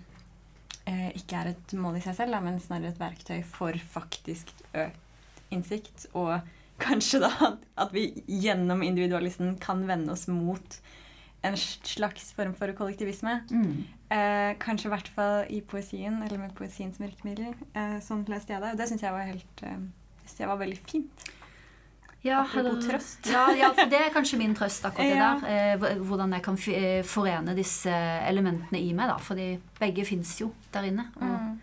eh, ikke er et mål i seg selv, da, men snarere et verktøy for faktisk økt innsikt. Og kanskje da at, at vi gjennom individualisten kan vende oss mot en slags form for kollektivisme. Mm. Eh, kanskje i hvert fall i poesien, eller med poesien som virkemiddel. Eh, sånn leste jeg det. Det syns jeg var helt eh, det var veldig fint. Ja, Apropos eller- trøst. Ja, ja, for det er kanskje min trøst, akkurat det Ja. der. Eh, hvordan jeg kan f eh, forene disse elementene i meg, da. Fordi begge fins jo der inne. Og, Mm.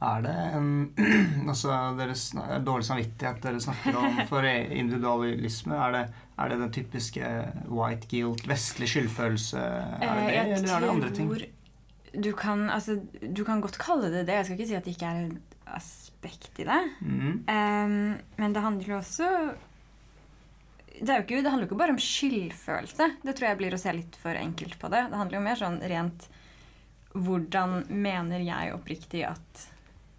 Er det en Altså, deres, dårlig samvittighet dere snakker om for individualisme? Er det, er det den typiske white guilt, vestlig skyldfølelse? Er det Eh, det, eller er det andre ting? Du kan, altså, du kan godt kalle det det. Jeg skal ikke si at det ikke er et aspekt i det. Mm. Um, men det handler jo også det, jo ikke, det handler jo ikke bare om skyldfølelse. Det tror jeg blir å se litt for enkelt på det. Det handler jo mer sånn rent Hvordan mener jeg oppriktig at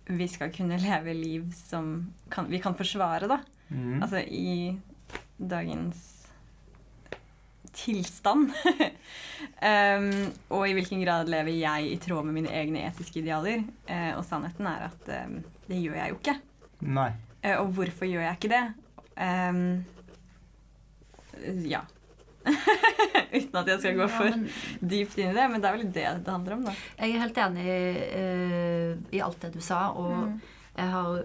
vi skal kunne leve liv som kan, vi kan forsvare, da? Mm. Altså i dagens tilstand. um, og i hvilken grad lever jeg i tråd med mine egne etiske idealer. Uh, og sannheten er at um, det gjør jeg jo ikke. Nei. Uh, og hvorfor gjør jeg ikke det? Um, ja. Uten at jeg skal gå Ja, for men dypt inn i det, men det er vel det det handler om, da. jeg er helt enig uh, i alt det du sa. Og Mm. jeg, har,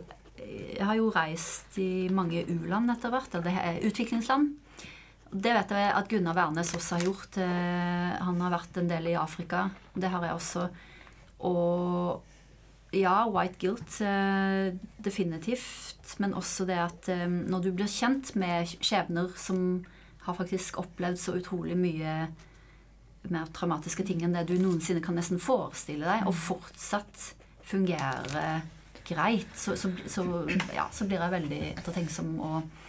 jeg har jo reist i mange u-land etter hvert. Eller det er utviklingsland. Det vet jeg at Gunnar Wærnes også har gjort. Eh, Han har vært en del i Afrika. Det har jeg også. Og ja, white guilt. eh, Definitivt. Men også det at eh, når du blir kjent med skjebner som har faktisk opplevd så utrolig mye mer traumatiske ting enn det du noensinne kan nesten forestille deg, og fortsatt fungere greit, så, så, så, ja, så blir jeg veldig ettertenksom og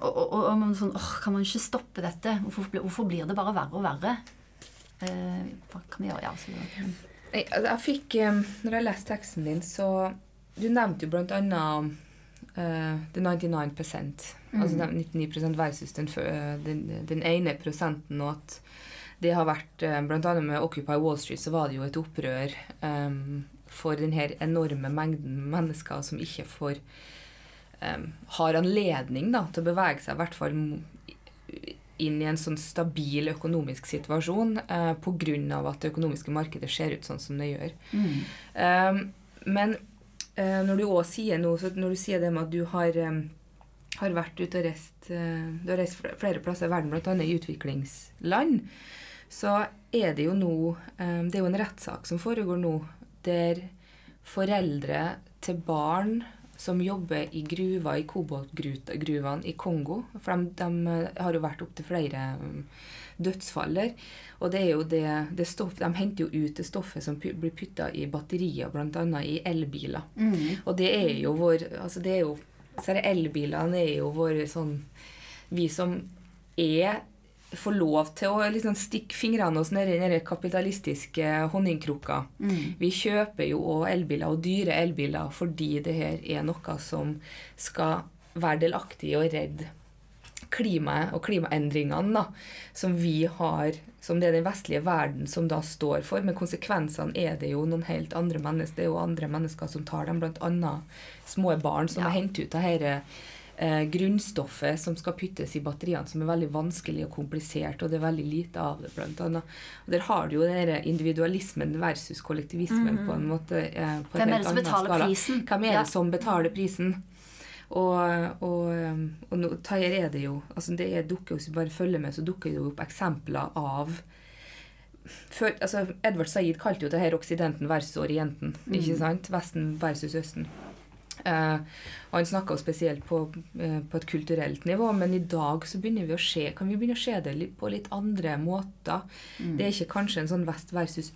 og, og, og man sånn, åh, Kan man ikke stoppe dette? Hvorfor, hvorfor blir det bare verre og verre? Eh, hva kan vi gjøre? Ja, så, Jeg, altså, jeg fikk eh, Når jeg leste teksten din, så Du nevnte jo blant annet Uh, the 99 Altså den 99 versus den, eh, den, den ene prosenten, og at det har vært Blant annet med Occupy Wall Street så var det jo et opprør um, for denne enorme mengden mennesker som ikke får eh, har anledning da, til å bevege seg i hvert fall inn i en sånn stabil økonomisk situasjon eh, pga. at det økonomiske markedet ser ut sånn som det gjør. mm. Um, men eh, når du også sier noe, så når du sier det med at du har, um, har vært ute og reist eh, Du har reist flere plasser i verden, bl.a. i utviklingsland, så er det jo nå um, Det er jo en rettssak som foregår nå, der foreldre til barn som jobber i gruver, i koboltgruvene i Kongo For de, de har jo vært opptil flere um, dødsfall der. Og det er jo det, det stoff, De henter jo ut det stoffet som blir putta i batterier, bl.a. i elbiler. Mm. Og det er jo vår altså det er jo, så er Elbilene er jo våre sånn Vi som er får lov til å liksom stikke fingrene nedi den kapitalistiske honningkrukka. Mm. Vi kjøper jo også elbiler, og dyre elbiler, fordi det her er noe som skal være delaktig og redde klimaet og klimaendringene da, som vi har, som det er den vestlige verden som da står for. Men konsekvensene er det jo noen helt andre mennesker. Det er jo andre mennesker som tar dem, bl.a. små barn som Ja. har hentet ut av dette eh, grunnstoffet som skal puttes i batteriene, som er veldig vanskelig og komplisert, og det er veldig lite av det, blant annet. Og der har du jo den individualismen versus kollektivismen på en måte eh, på Mhm. Hvem er det som betaler skala. prisen? Hvem er Ja. det som betaler prisen? Og, og, um, og nå, her er det jo altså det er, dukker, Hvis vi bare følger med, så dukker det jo opp eksempler av før, altså Edvard Said kalte jo det her Oksidenten versus Orienten. ikke sant? Vesten versus Østen. Eh, Han snakka spesielt på, eh, på et kulturelt nivå, men i dag så begynner vi å se, kan vi begynne å se det på litt andre måter. Det er ikke kanskje en sånn vest versus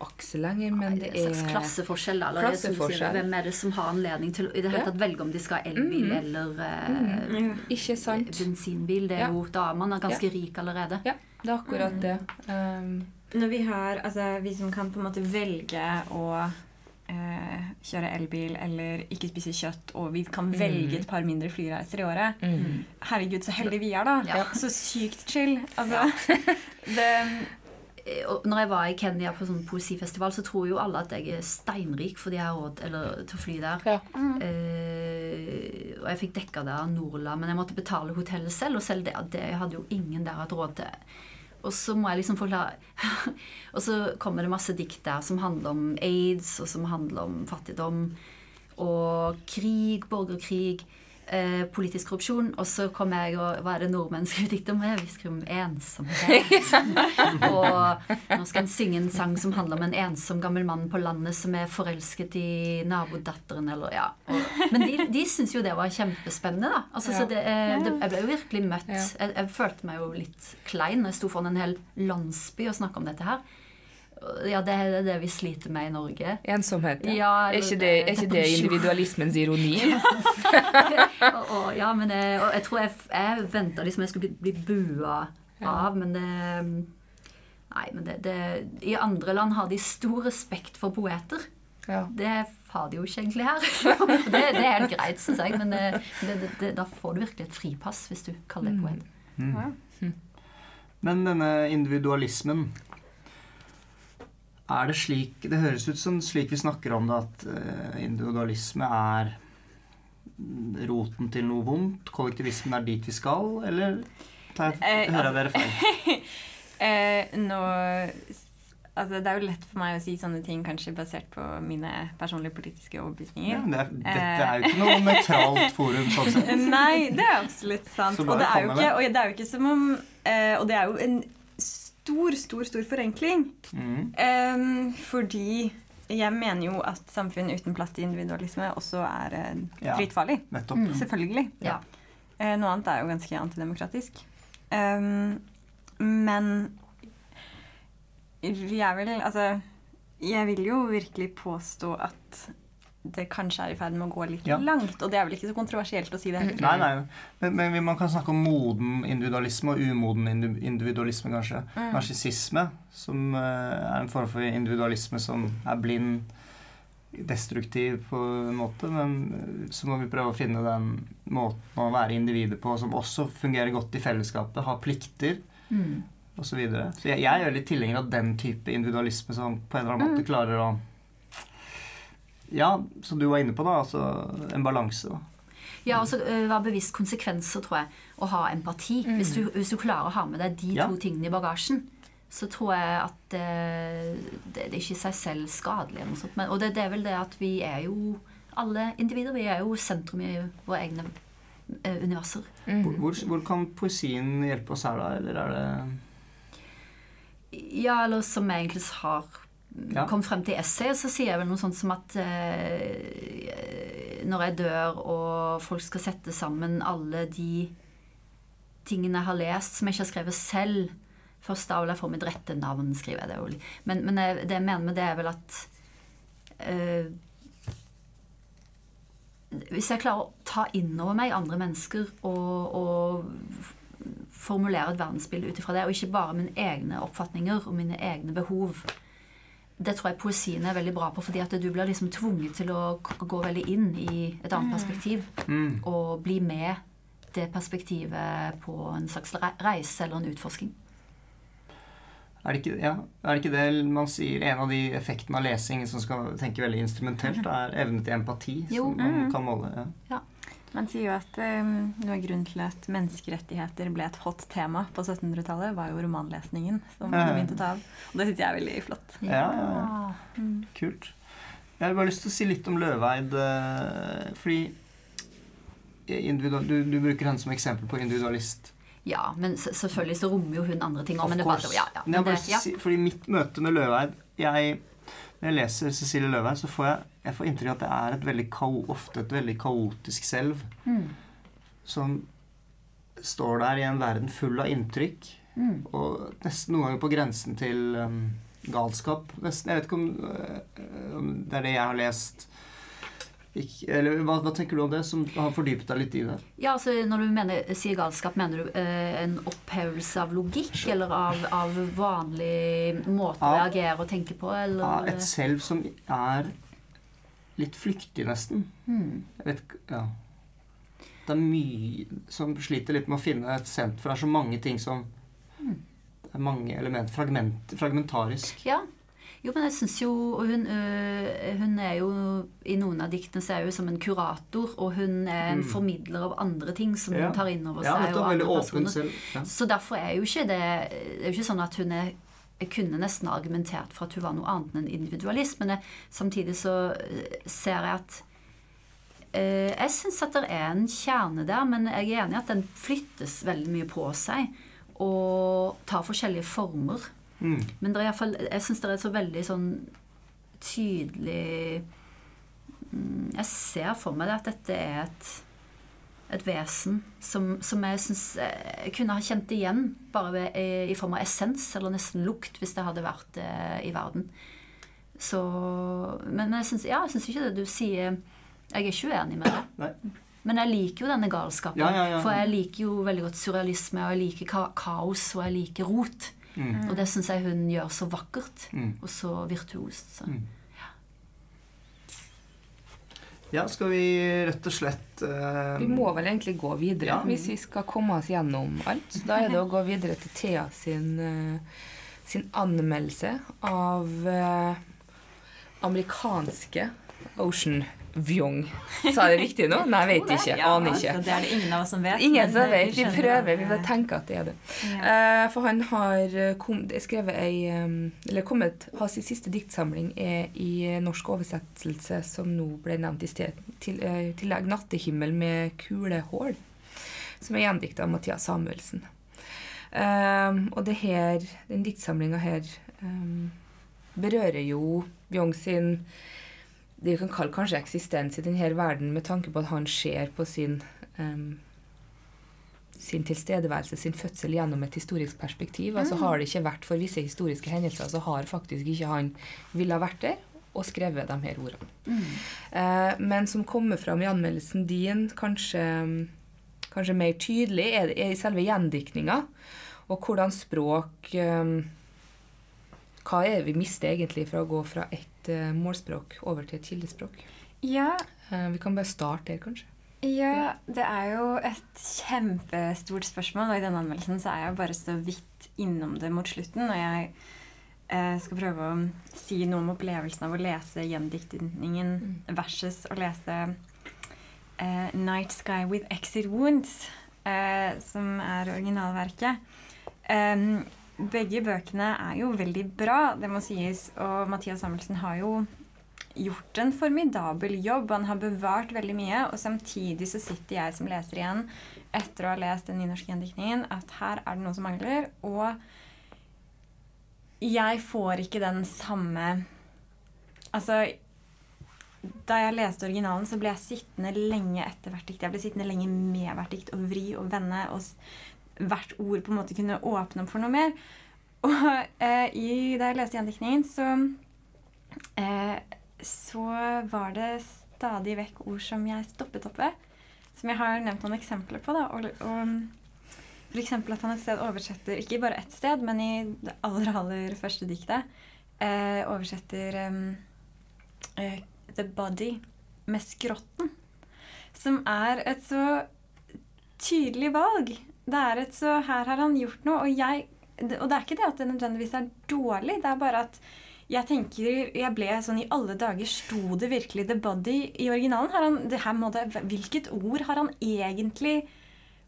øst-akse lenger, men det er en slags klasseforskjell. Eller Klasseforskjell. Hvem er det som har anledning til i det hele tatt velge om de skal ha elbil eller eh, Ikke sant? bensinbil? Det er Ja. jo da man er ganske rik allerede. Ja, det er akkurat det. Um, Når vi har, altså vi som kan på en måte velge å eh, kjøre elbil eller ikke spise kjøtt, og vi kan velge et par mindre flyreiser i året mm. Herregud, så heldige vi er, da. Ja. Så sykt chill. Altså, det, når jeg var i Kenya på sånn poesifestival, så tror jo alle at jeg er steinrik fordi jeg har råd eller, til å fly der. Ja. Eh, og jeg fikk dekka det av Norla, men jeg måtte betale hotellet selv. Og selv det, det hadde jo ingen der hatt råd til. Og så må jeg liksom forklare Og så kommer det masse dikt der som handler om aids, og som handler om fattigdom. Og krig, borgerkrig, eh, politisk korrupsjon. Og så kom jeg og Hva er det nordmenn skriver dikt om? Vi skriver om ensomhet. og nå skal en synge en sang som handler om en ensom gammel mann på landet som er forelsket i nabodatteren, eller ja. Og, men de, de syntes jo det var kjempespennende, da. Altså, så Ja. det, eh, det, jeg ble jo virkelig møtt. Ja. Jeg, jeg følte meg jo litt klein når jeg sto foran en hel landsby og snakka om dette her. Ja, det er det vi sliter med i Norge. Ensomhet. Ja. Ja, er, ikke det, er ikke det individualismens ironi? og, og, ja, men jeg, og jeg tror jeg, jeg venta liksom jeg skulle bli, bli bua av, men det Nei, men det, det I andre land har de stor respekt for poeter. Ja. Det har de jo ikke egentlig her. det, det er helt greit, syns jeg, men det, det, da får du virkelig et fripass hvis du kaller det poet. Mm. Men denne individualismen Er det slik Det høres ut som slik vi snakker om det, at eh, individualisme er roten til noe vondt? Kollektivismen er dit vi skal? Eller tar Eh, hører jeg dere feil? eh, nå Altså, det er jo lett for meg å si sånne ting kanskje basert på mine personlige politiske Ja, overbevisninger. det er, dette er jo ikke noe nøytralt forum, sånn sett. Nei, det er absolutt sant. Og det, er ikke, og det er jo ikke som om eh, Og det er jo en stor, stor, stor forenkling. Mm. Um, fordi jeg mener jo at samfunn uten plass til individualisme også er Ja. dritfarlig. Nettopp. Mm. Selvfølgelig. Ja. Uh, noe annet er jo ganske antidemokratisk. Um, men jeg vil Altså Jeg vil jo virkelig påstå at det kanskje er i ferd med å gå litt Ja. langt. Og det er vel ikke så kontroversielt å si det heller. Nei, nei. Men, men man kan snakke om moden individualisme og umoden individualisme, kanskje. Mm. Narsissisme, som eh, er en form for individualisme som er blind, destruktiv på en måte, men eh, så må vi prøve å finne den måten å være individet på som også fungerer godt i fellesskapet, har plikter Mm. osv. Så, videre. så jeg, jeg er litt tilhenger av den type individualisme som på en eller annen måte klarer å Ja, som du var inne på, da. Altså en balanse, da. Ja, altså øh, Være bevisst konsekvenser, tror jeg. Å ha empati. Hvis, du, hvis du klarer å ha med deg de Ja. to tingene i bagasjen, så tror jeg at uh, det, det er ikke i seg selv skadelig. eller noe sånt. Men, og det, det er vel det at vi er jo alle individer. Vi er jo sentrum i våre egne uh, universer. Hvor, hvor, hvor kan poesien hjelpe oss her, da? Eller er det Ja, eller som jeg egentlig har Ja. kom frem til essayet, så sier jeg vel noe sånt som at eh, når jeg dør og folk skal sette sammen alle de tingene jeg har lest som jeg ikke har skrevet selv Først da vil jeg få mitt rette navn, skriver jeg det. Vel. Men, men jeg, det jeg mener med det, er vel at eh, Hvis jeg klarer å ta inn over meg andre mennesker og, og formulere et verdensbilde ut ifra det, og ikke bare mine egne oppfatninger og mine egne behov, det tror jeg poesien er veldig bra på, fordi at du blir liksom tvunget til å gå veldig inn i et annet perspektiv. Mm. Og bli med det perspektivet på en slags re- reise eller en utforsking. Er det, ikke, ja, er det ikke det man sier En av de effektene av lesing som skal tenke veldig instrumentelt, er evne til empati, Jo. som man Mm. kan måle. Ja. Ja. Man sier jo at um, noe av grunnen til at menneskerettigheter ble et hot tema på 1700-tallet, var jo romanlesningen som Ja. begynte å ta av. Og det syns jeg er veldig flott. Ja, ja, ja. Mm. Kult. Jeg har bare lyst til å si litt om Løveid, eh, fordi du, du bruker henne som eksempel på individualist. Ja, men selvfølgelig så rommer jo hun andre ting òg. Ja, ja, ja. si, fordi mitt møte med Løveid jeg, Når jeg leser Cecilie Løveid, så får jeg, jeg får inntrykk av at det er et veldig ofte et veldig kaotisk selv Mm. som står der i en verden full av inntrykk. Mm. Og nesten noen ganger på grensen til um, galskap. Nesten, jeg vet ikke om, øh, om det er det jeg har lest. Ikk- eller hva, hva tenker du om det, som har fordypet deg litt i det? Ja, altså Når du mener, sier galskap, mener du eh, en opphevelse av logikk? Eller av, av vanlig måte å reagere og tenke på? Eller? Av et selv som er litt flyktig, nesten. Hmm. Jeg vet ikke Ja. Det er mye som sliter litt med å finne et senter, for det er så mange ting som Det er mange element, fragment, fragmentarisk. Ja. Jo, men jeg syns jo hun, øh, hun er jo I noen av diktene så er hun som en kurator, og hun er en Mm. formidler av andre ting som Ja. hun tar inn over Ja, seg. dette og personer. selv. Ja. Så derfor er jo ikke det Det er jo ikke sånn at hun er jeg kunne nesten argumentert for at hun var noe annet enn individualist, men jeg, samtidig så øh, ser jeg at eh, Jeg syns at det er en kjerne der, men jeg er enig i at den flyttes veldig mye på seg. Og tar forskjellige former. Mm. Men det er i hvert fall, jeg syns det er et så veldig sånn tydelig mm, Jeg ser for meg det at dette er et, et vesen som, som jeg syns jeg kunne ha kjent igjen bare ved, i, i form av essens, eller nesten lukt, hvis det hadde vært eh, i verden. Så Men, men jeg syns ja, ikke det du sier Jeg er ikke uenig med det. Nei. Men jeg liker jo denne galskapen. Ja, ja, ja. For jeg liker jo veldig godt surrealisme, og jeg liker ka kaos, og jeg liker rot. Mm. Og det syns jeg hun gjør så vakkert Mm. og så virtuost. Så. Mm. Ja, skal vi rett og slett uh, Vi må vel egentlig gå videre Ja. hvis vi skal komme oss gjennom alt. Da er det å gå videre til Thea sin, uh, sin anmeldelse av uh, amerikanske Ocean Vyong. Sa jeg det riktig nå? Nei, jeg vet ikke. Ja, Aner altså, ikke. det er det ingen av oss som vet. Ingen som vet. Vi prøver. Vi bare tenker at det er det. ja. Eh, for han har eh, kom, skrevet ei Eller kommet Har sin siste diktsamling er i norsk oversettelse som nå ble nevnt i sted. Til, eh, tillegg 'Nattehimmel med kulehull', som er gjendikta av Mathias Samuelsen. Og det her, den diktsamlinga her berører jo Bjong sin det vi kan kalle kanskje eksistens i denne verden, med tanke på at han ser på sin um, sin tilstedeværelse, sin fødsel, gjennom et historisk perspektiv. Altså Har det ikke vært for visse historiske hendelser, så har faktisk ikke han ville vært der og skrevet de her ordene. Eh, men som kommer fram i anmeldelsen din, kanskje, kanskje mer tydelig, er, er i selve gjendiktninga. Og hvordan språk eh, Hva er det vi mister egentlig fra å gå fra ett eh, målspråk over til et kildespråk? Ja, Eh, vi kan bare starte der, kanskje. Ja, det er jo et kjempestort spørsmål, og i denne anmeldelsen så er jeg bare så vidt innom det mot slutten. Og jeg eh, skal prøve å si noe om opplevelsen av å lese gjendiktningen versus å lese uh, 'Night Sky with Exit Wounds', uh, som er originalverket. Em, begge bøkene er jo veldig bra, det må sies, og Mathias Samuelsen har jo gjort en formidabel jobb. Han har bevart veldig mye, og samtidig så sitter jeg som leser igjen etter å ha lest den nynorske gjendiktningen, at her er det noe som mangler. Og jeg får ikke den samme Altså Da jeg leste originalen, så ble jeg sittende lenge etter hvert dikt. Jeg ble sittende lenge med hvert dikt og vri og vende, og hvert ord på en måte kunne åpne opp for noe mer. Og eh, i, da jeg leste gjendiktningen, så eh, så var det stadig vekk ord som jeg stoppet opp ved. Som jeg har nevnt noen eksempler på. Da. Og, og eksempel at han et sted oversetter, ikke bare ett sted, men i det aller, aller første diktet, eh, oversetter em, eh, The Body med skrotten. Som er et så tydelig valg. Det er et så Her har han gjort noe, og jeg Og det er ikke det at det nødvendigvis er dårlig, det er bare at jeg tenker, jeg ble sånn I alle dager sto det virkelig 'the body' i originalen? Har han, det her må det, hvilket ord har han egentlig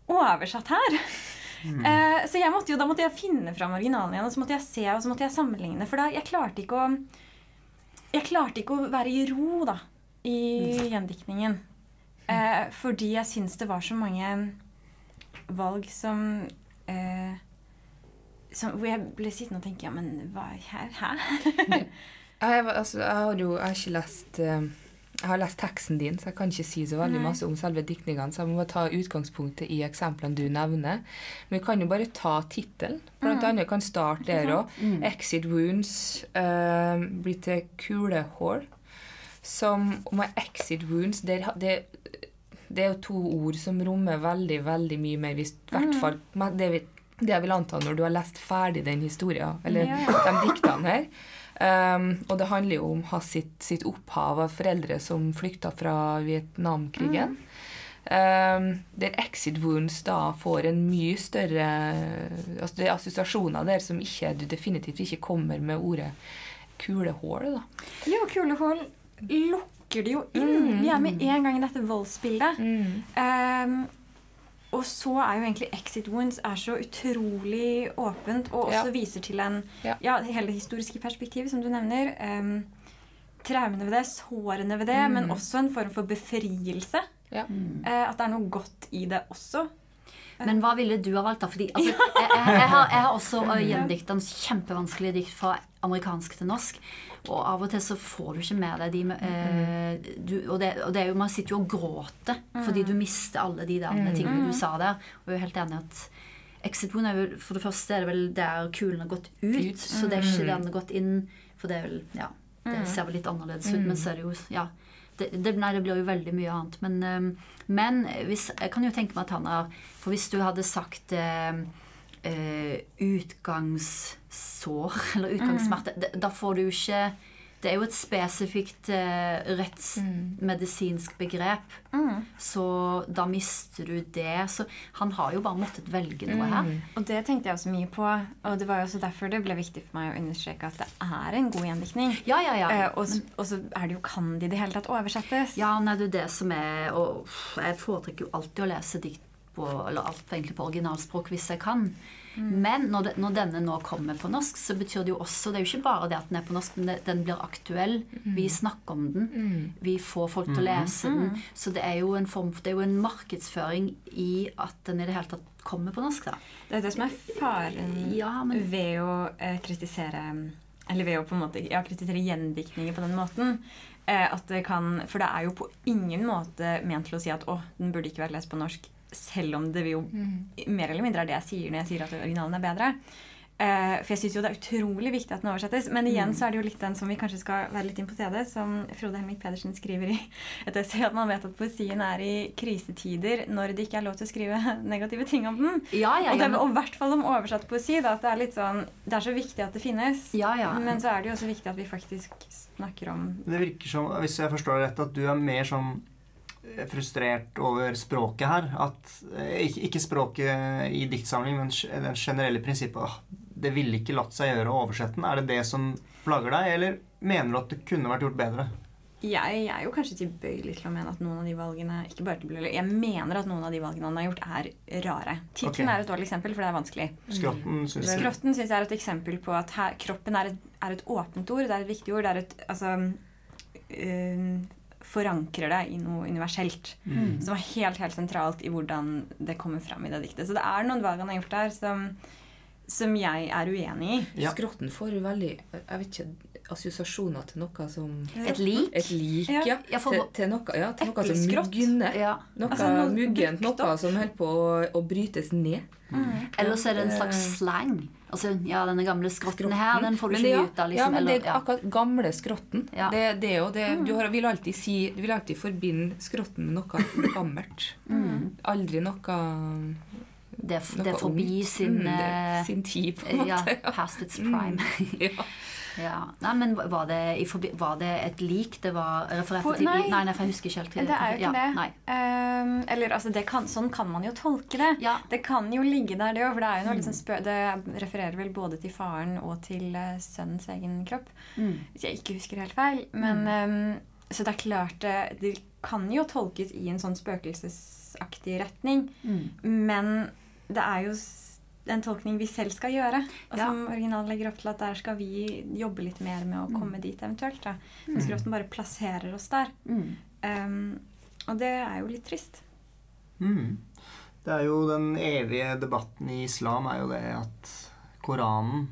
oversatt her? Eh, så jeg måtte jo, da måtte jeg finne fram originalen igjen og så måtte jeg se og så måtte jeg sammenligne. For da, jeg klarte ikke å Jeg klarte ikke å være i ro da, i gjendiktningen. Eh, fordi jeg syns det var så mange valg som eh, som, Hvor jeg ble sittende og tenke Ja, men hva her? Hæ? Jeg, altså, jeg har jo jeg har ikke lest eh, jeg har lest teksten din, så jeg kan ikke si så veldig Nei. masse om selve diktningene. Så jeg må bare ta utgangspunktet i eksemplene du nevner. Men vi kan jo bare ta tittelen. Blant annet kan starte der òg. 'Exit Wounds' uh, blir til 'kulehull'. Som med 'exit wounds' det, det, det er jo to ord som rommer veldig, veldig mye mer. I hvert fall det, det jeg vil anta når du har lest ferdig den historien, eller Ja. de diktene her. Um, og det handler jo om hans sitt, sitt opphav av foreldre som flykta fra Vietnamkrigen. Um, der Exit Wounds da får en mye større altså Det er assosiasjoner der som ikke, du definitivt ikke kommer med ordet kulehull. Jo, kulehull lukker det jo inn. Vi er med en gang i dette voldsbildet. Um, og så er jo egentlig Exit Wounds er så utrolig åpent, og også Ja. viser til en Ja. Ja, hele det historiske perspektivet, som du nevner. Um, traumene ved det, sårene ved det, men også en form for befrielse. Ja. Uh, at det er noe godt i det også. Men hva ville du ha valgt, da? Fordi altså, jeg, jeg, jeg, har, jeg har også uh, gjendikta en kjempevanskelig dikt fra amerikansk til norsk. Og av og til så får du ikke med deg de eh, du, og, det, og det er jo, Man sitter jo og gråter fordi du mister alle de der tingene du sa der. Og jeg er helt enig at Exit Wound er vel, For det første er det vel der kulen har gått ut. Ut. Så det er ikke den har gått inn. For det er vel Ja, det ser vel litt annerledes ut. Men så er det jo Ja. Det, det, nei, det blir jo veldig mye annet. Men, eh, men hvis, jeg kan jo tenke meg at han har For hvis du hadde sagt eh, eh, utgangssår eller utgangssmerte, Mm. da får du ikke Det er jo et spesifikt eh, rettsmedisinsk begrep. Så da mister du det. Så han har jo bare måttet velge noe her. Og det tenkte jeg også mye på. Og det var jo også derfor det ble viktig for meg å understreke at det er en god gjendiktning. Ja, ja, ja. Eh, og, og så er det jo Kan de i det hele tatt oversettes? Ja, nei, det er det som er Og jeg foretrekker jo alltid å lese dikt på Eller alt egentlig på originalspråk hvis jeg kan. Men når, det, når denne nå kommer på norsk, så betyr det jo også Det er jo ikke bare det at den er på norsk, men det, den blir aktuell. Vi snakker om den. Vi får folk til å lese den. Så det er jo en form Det er jo en markedsføring i at den i det hele tatt kommer på norsk, da. Det er det som er faren Ja, men ved å eh, kritisere Eller ved å på en måte ja, kritisere gjendiktninger på den måten. Eh, at det kan, for det er jo på ingen måte ment til å si at å, den burde ikke vært lest på norsk. Selv om det jo mer eller mindre er det jeg sier når jeg sier at originalen er bedre. Uh, for jeg syns jo det er utrolig viktig at den oversettes. Men igjen så er det jo litt den som vi kanskje skal være litt inn på CD, som Frode Helmik Pedersen skriver i et essay, at man vet at poesien er i krisetider når det ikke er lov til å skrive negative ting om den. Ja, ja, Og, ja. det, og i hvert fall om oversatt poesi. Da, at det er litt sånn Det er så viktig at det finnes. Ja, ja. Men så er det jo også viktig at vi faktisk snakker om Det virker som, hvis jeg forstår det rett, at du er mer sånn frustrert over språket her. At, eh, ikke, ikke språket i diktsamling, men den det generelle prinsippet. Det ville ikke latt seg gjøre å oversette den. Er det det som plager deg, eller mener du at det kunne vært gjort bedre? Jeg, jeg er jo kanskje tilbøyelig til å mene at noen av de valgene ikke bare tilbøyelig, Jeg mener at noen av de valgene han har gjort, er rare. Tittelen okay. er et dårlig eksempel, for det er vanskelig. Skrotten syns jeg er et eksempel på at her, kroppen er et, er et åpent ord. Det er et viktig ord. Det er et altså, øh, Forankrer det i noe universelt. Mm. Som er helt helt sentralt i hvordan det kommer fram i det diktet. Så det er noen valg han har gjort der som, som jeg er uenig i. Ja. Skrotten får veldig jeg vet ikke, assosiasjoner til noe som Et lik. Et lik, Ja. ja. Ja, for- til, til noe, ja, til noe som mugner. ja. Noe Altså, noe muggent, noe som holder på å, å brytes ned. Eller så er det en slags slang. Altså, ja, denne gamle skrotten Skrotten. her, den får du ikke ut av, Ja, liksom. men det er ja. akkurat gamle skrotten. Ja. Det, det er jo det, Du har, vil alltid si Du vil alltid forbinde skrotten med noe gammelt. Mm. Aldri noe det, er det er forbi sin Mm, det er eh, sin tid, på en Ja, måte. past its prime. Mm, ja. Ja. Nei, men var det, i forbi, var det et lik det var referert til? nei. nei, nei, for jeg husker ikke helt. Det er jo ikke ja, det. Ehm, eller altså, det kan, sånn kan man jo tolke det. Ja. Det kan jo ligge der, det òg. For det er jo noe Mm. liksom spø Det refererer vel både til faren og til uh, sønnens egen kropp. Mm. Hvis jeg ikke husker helt feil. Men, um, så det er klart det, det kan jo tolkes i en sånn spøkelsesaktig retning. Mm. Men det er jo en tolkning vi selv skal gjøre. Og Ja. som originalen legger opp til at der skal vi jobbe litt mer med å komme dit eventuelt. da. Mens Grotten bare plasserer oss der. Mm. Um, og det er jo litt trist. Mm. Det er jo den evige debatten i islam er jo det at Koranen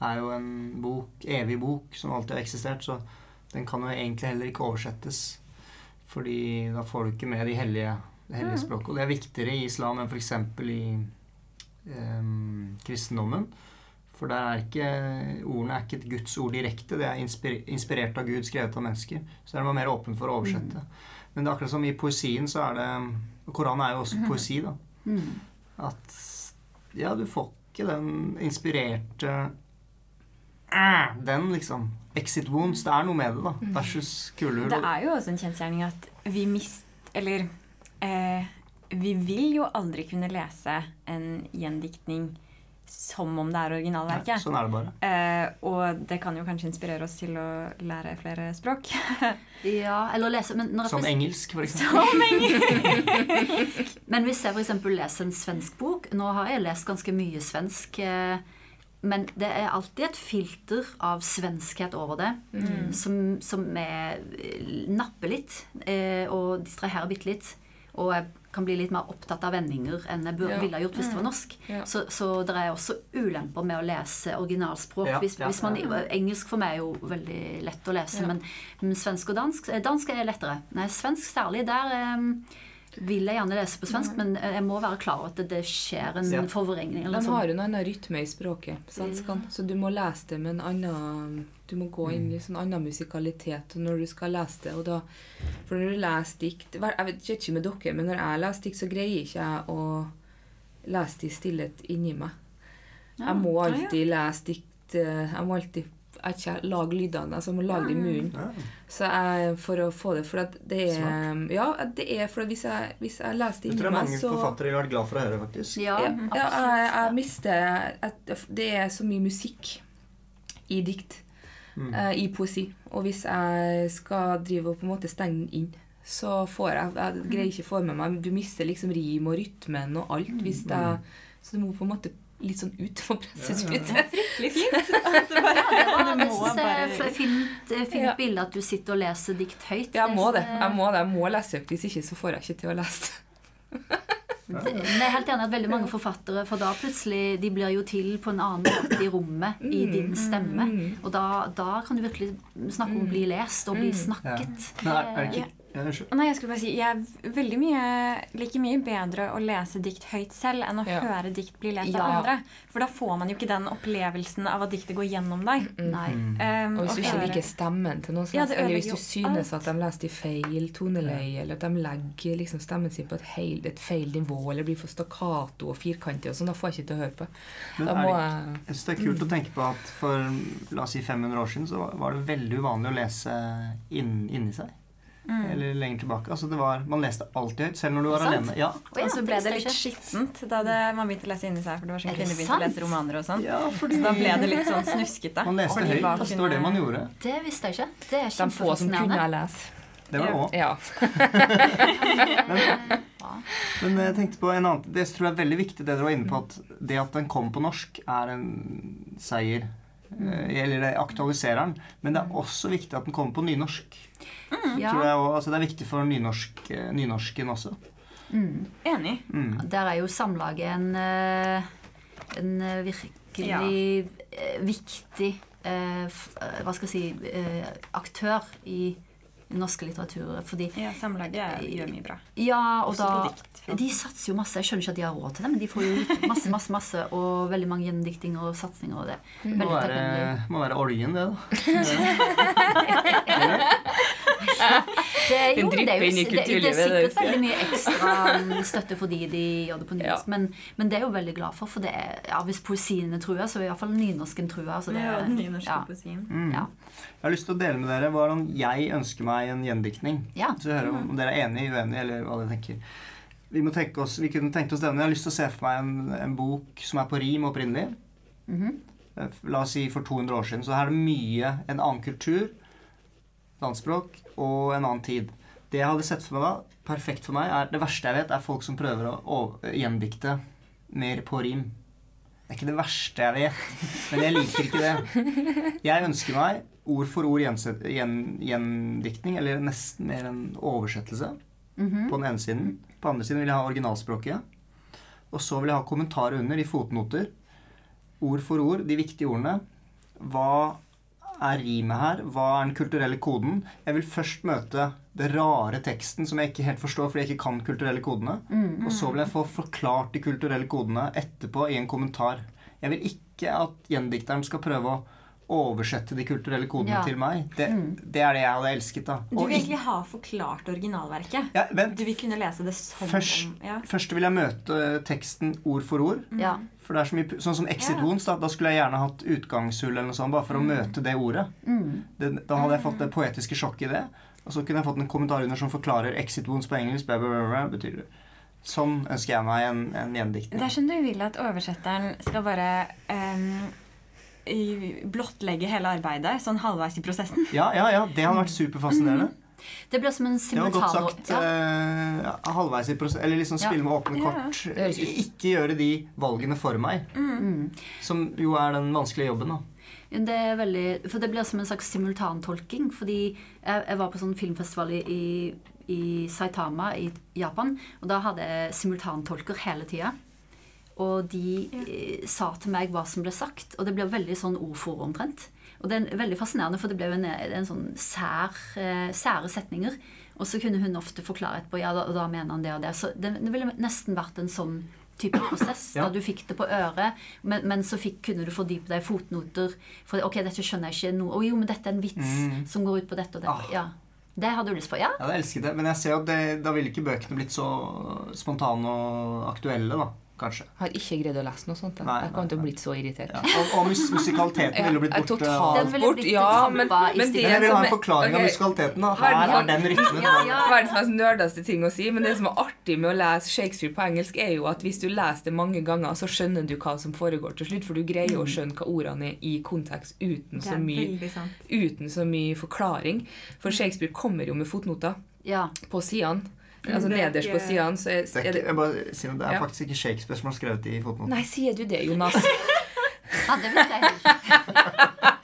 er jo en bok, evig bok som alltid har eksistert, så den kan jo egentlig heller ikke oversettes. Fordi da får du ikke med de hellige, det hellige Mm. språket. Og det er viktigere i islam enn f.eks. i um, kristendommen. For der er ikke, ordene er ikke et Guds ord direkte. Det er inspirert av Gud, skrevet av mennesker. Så der er man mer åpen for å oversette. Men det er akkurat som i poesien så er det og Koranen er jo også poesi, da. Mm. At ja, du får ikke den inspirerte Den, liksom. Exit wounds. Det er noe med det, da. Versus kulehull. Det er jo også en kjensgjerning at vi mist... Eller eh, Vi vil jo aldri kunne lese en gjendiktning som om det er Nei, originalverket. sånn er det bare. Eh, og det kan jo kanskje inspirere oss til å lære flere språk. Ja, eller lese men, når Som engelsk, for eksempel. Som engelsk! men hvis jeg f.eks. leser en svensk bok Nå har jeg lest ganske mye svensk. eh, Men det er alltid et filter av svenskhet over det. Som, som er, napper litt eh, og distraherer bitte litt. Og jeg kan bli litt mer opptatt av vendinger enn jeg bur- Ja. ville ha gjort hvis det var norsk. Ja. Så, så det er også ulemper med å lese originalspråk. Ja, hvis, hvis man. Engelsk for meg er jo veldig lett å lese, Ja. men, men svensk og dansk eh, Dansk er lettere. Nei, svensk særlig. Der eh, vil jeg gjerne lese på svensk, men eh, jeg må være klar over at det, skjer en Ja. forvrengning. Eller De sånn. har jo en annen rytme i språket, svenskene. Så du må lese det med en annen Du må gå inn i sånn annen musikalitet når du skal lese det. Og da, for når du leser dikt Jeg vet ikke med dere, men når jeg leser dikt, så greier ikke jeg å lese det i stillhet inni meg. Jeg må alltid lese dikt eh, Jeg må alltid jeg vet ikke, lager lydene. Altså jeg må lage det i munnen. Ja. Så jeg, for å få det For at det er Ja, det er for at hvis jeg, hvis jeg leser det Det tror jeg mange så forfattere ville vært glad for å høre, faktisk. Ja, ja, ja, absolutt. jeg, jeg mister at Det er så mye musikk i dikt, Mm. eh, i poesi. Og hvis jeg skal drive og på en måte stenge den inn, så får jeg Jeg greier ikke å få med meg Du mister liksom rim og rytmen og alt hvis det Så du må på en måte litt sånn ut for pressespyttet. Fryktelig fint. Ja, det var Du det er bare- et fint, eh, fint Ja. bilde at du sitter og leser dikt høyt. Jeg må det. Jeg må det. Jeg må lese høyt. Hvis ikke så får jeg ikke til å lese. Det- Men jeg er helt enig at veldig mange forfattere For da plutselig De blir jo til på en annen måte i rommet i din stemme. Og da, da kan du virkelig snakke om å bli lest og bli snakket. Men er, er det ikke ja, Nei, jeg skulle bare si, jeg er veldig mye, like mye bedre å lese dikt høyt selv enn å Ja. høre dikt bli lest Ja. av andre. For da får man jo ikke den opplevelsen av at diktet går gjennom deg. Nei. Um, Og hvis du ikke liker stemmen til noen, som Ja, helst, eller hvis du synes synes at de leser i feil toneleie, eller at de legger liksom stemmen sin på et, heil, et feil nivå, eller blir for stakkato og firkantig og sånn, da får jeg ikke til å høre på. Men Da er må det, jeg jeg synes det er kult å tenke på at for la oss si 500 år siden så var- var det veldig uvanlig å lese inn, inni seg. Eller lenger tilbake. Altså det var, Man leste alltid høyt, selv når du var Sant? alene. Ja, Å ja, Og så ble det litt skittent da det, man begynte å lese inni seg. For det var sånn Er kvinner begynte å lese romaner og sånn. ja fordi Så da ble det litt sånn snuskete. man leste Fordi høyt. bak Altså, det var det man gjorde. Det visste jeg ikke. Det er De få som kunne kjempefascinerende. lese. Det var det òg. Ja. Men jeg tenkte på en annen Det tror jeg er veldig viktig, det dere var inne på, at det at den kom på norsk, er en seier. Eh, Eller aktualiserer den. Men det er også viktig at den kommer på nynorsk. Ja. Tror jeg, også. altså, det er viktig for nynorsk, eh, nynorsken også. Mm. Enig. Mm. Der er jo Samlaget en, eh, en virkelig Ja. viktig eh, Hva skal jeg si eh, aktør i norske litteratur. Fordi Ja, Samlaget gjør mye bra. Ja, og Også da dikt. De satser jo masse. Jeg skjønner ikke at de har råd til det, men de får jo masse, masse, masse og veldig mange gjendiktinger og satsinger og det. Må være, må være oljen, det, da. Det, jo, det, er jo, det, det er sikkert veldig mye ekstra mm, støtte fordi de gjør det på nynorsk. Ja. Men, men det er jo veldig glad for. For det er, ja, hvis poesien er trua, så er iallfall nynorsken trua. Så det, Ja, den nynorske ja, poesien. Mm. ja. Jeg har lyst til å dele med dere hvordan jeg ønsker meg en gjendiktning. Ja. Så hører om dere er enige, uenige, eller hva dere tenker. Vi, må tenke oss, vi kunne tenkt oss denne. Jeg har lyst til å se for meg en, en bok som er på rim opprinnelig. Mm -hmm. La oss si for 200 år siden. Så her er det mye en annen kultur, et annet språk og en annen tid. Det jeg hadde sett for meg da, perfekt for meg, er det verste jeg vet, er folk som prøver å gjendikte mer på rim. Det er ikke det verste jeg vet, men jeg liker ikke det. Jeg ønsker meg ord for ord gjendiktning, eller nesten mer en oversettelse, Mhm. på den ene siden. På den andre siden vil jeg ha originalspråket. Og så vil jeg ha kommentarer under i fotnoter. Ord for ord, de viktige ordene. Hva er rimet her? Hva er den kulturelle koden? Jeg vil først møte det rare teksten som jeg ikke helt forstår fordi jeg ikke kan kulturelle kodene. Mm. Og så vil jeg få forklart de kulturelle kodene etterpå i en kommentar. Jeg vil ikke at gjendikteren skal prøve å oversette de kulturelle kodene Ja. til meg. Det, Mm. det er det jeg hadde elsket, da. Du vil egentlig ha forklart originalverket. ja, vent. Du vil kunne lese det som Først, om ja. først vil jeg møte teksten ord for ord. Ja. For det er så mye, Sånn som exit wounds, da, da skulle jeg gjerne hatt utgangshull eller noe sånt, bare for å møte det ordet. Mm. Det, da hadde jeg fått det poetiske sjokket i det. Og så kunne jeg fått en kommentar under som forklarer exit wounds på engelsk. Blah, blah, blah, betyr det. Sånn ønsker jeg meg en, en gjendiktning. Det er som du vil at oversetteren skal bare um, blottlegge hele arbeidet sånn halvveis i prosessen. Ja, ja, ja. Det hadde vært superfascinerende. Det blir som en Det var godt sagt. Ja. eh, halvveis i prosess Eller liksom Ja. spille med åpne kort. Ikke gjøre de valgene for meg. Mm. Som jo er den vanskelige jobben, da. Det er veldig, for det blir som en slags simultantolking. Fordi jeg, jeg var på sånn filmfestival i, i, Saitama i Japan, og da hadde jeg simultantolker hele tida. Og de ja. sa til meg hva som ble sagt, og det blir veldig sånn ordfor ord omtrent. Og det er veldig fascinerende, for det ble jo en, en sånn sær, eh, sære setninger. Og så kunne hun ofte forklare etterpå ja, da, da mener han det og det. Så det, det ville nesten vært en sånn type prosess. Ja. Da du fikk det på øret, men, men så fikk, kunne du fordype deg i fotnoter. For ok, dette skjønner jeg ikke. nå. å jo, men dette er en vits Mm. som går ut på dette og dette. Ah. Ja. Det hadde du lyst på? Ja? Ja, Jeg elsker det, men jeg ser at det, da ville ikke bøkene blitt så spontane og aktuelle, da. Kanskje. Har ikke greid å lese noe sånt. da. Nei, jeg kan til å blitt bli så irritert. Ja. Og, og mus musikaliteten ville blitt borte. totalt bort. blitt Ja, men, men det Men jeg vil ha en forklaring av musikaliteten. da. Her er den rytmen. Ja, ja. Verdens mest nerdeste ting å si, men det som er artig med å lese Shakespeare på engelsk, er jo at hvis du leser det mange ganger, så skjønner du hva som foregår til slutt, for du greier å skjønne hva ordene er i kontekst uten så mye, uten så mye forklaring. For Shakespeare kommer jo med fotnoter ja. på sidene. Altså er nederst på sida hans er, Det er, det jeg bare sier det er Ja. faktisk ikke Shakespeare som har skrevet i fotnoten. Nei, sier du det, Jonas? ja, det visste jeg ikke.